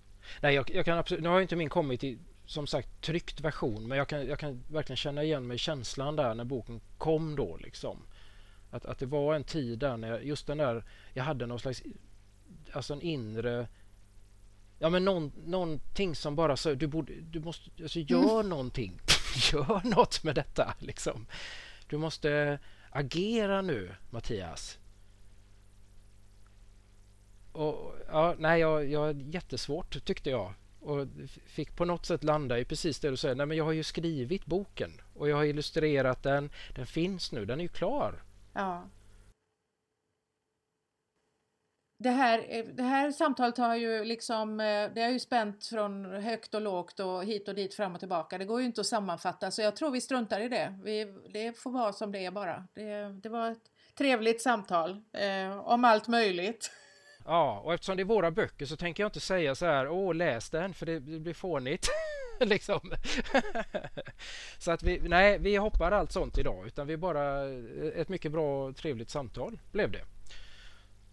Nej, jag, jag kan absolut, nu har inte min kommit i som sagt tryckt version men jag kan, jag kan verkligen känna igen mig i känslan där när boken kom då liksom. Att, att det var en tid där när jag, just den där, jag hade någon slags, alltså en inre Ja men någon, någonting som bara så, du borde, du måste, alltså gör mm. någonting. gör något med detta liksom. Du måste agera nu Mattias. Och, ja, nej, jag, jag jättesvårt tyckte jag. Och fick på något sätt landa i precis det du säger. Nej, men jag har ju skrivit boken och jag har illustrerat den. Den finns nu, den är ju klar. Ja. Det här, eh, det här samtalet har ju liksom, eh, det har ju spänt från högt och lågt och hit och dit fram och tillbaka. Det går ju inte att sammanfatta så jag tror vi struntar i det. Vi, det får vara som det är bara. Det, det var ett trevligt samtal eh, om allt möjligt. Ja, och eftersom det är våra böcker så tänker jag inte säga så här, åh läs den för det, blir fånigt. liksom. så att vi, nej, vi hoppar allt sånt idag utan vi bara ett mycket bra trevligt samtal blev det.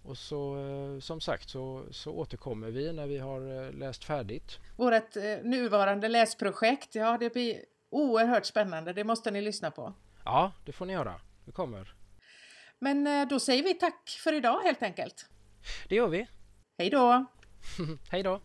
Och så eh, som sagt så, så återkommer vi när vi har eh, läst färdigt. Vårt eh, nuvarande läsprojekt, ja det blir oerhört spännande. Det måste ni lyssna på. Ja, det får ni göra. Det kommer. Men då säger vi tack för idag helt enkelt. Det gör vi. Hej då! Hej då!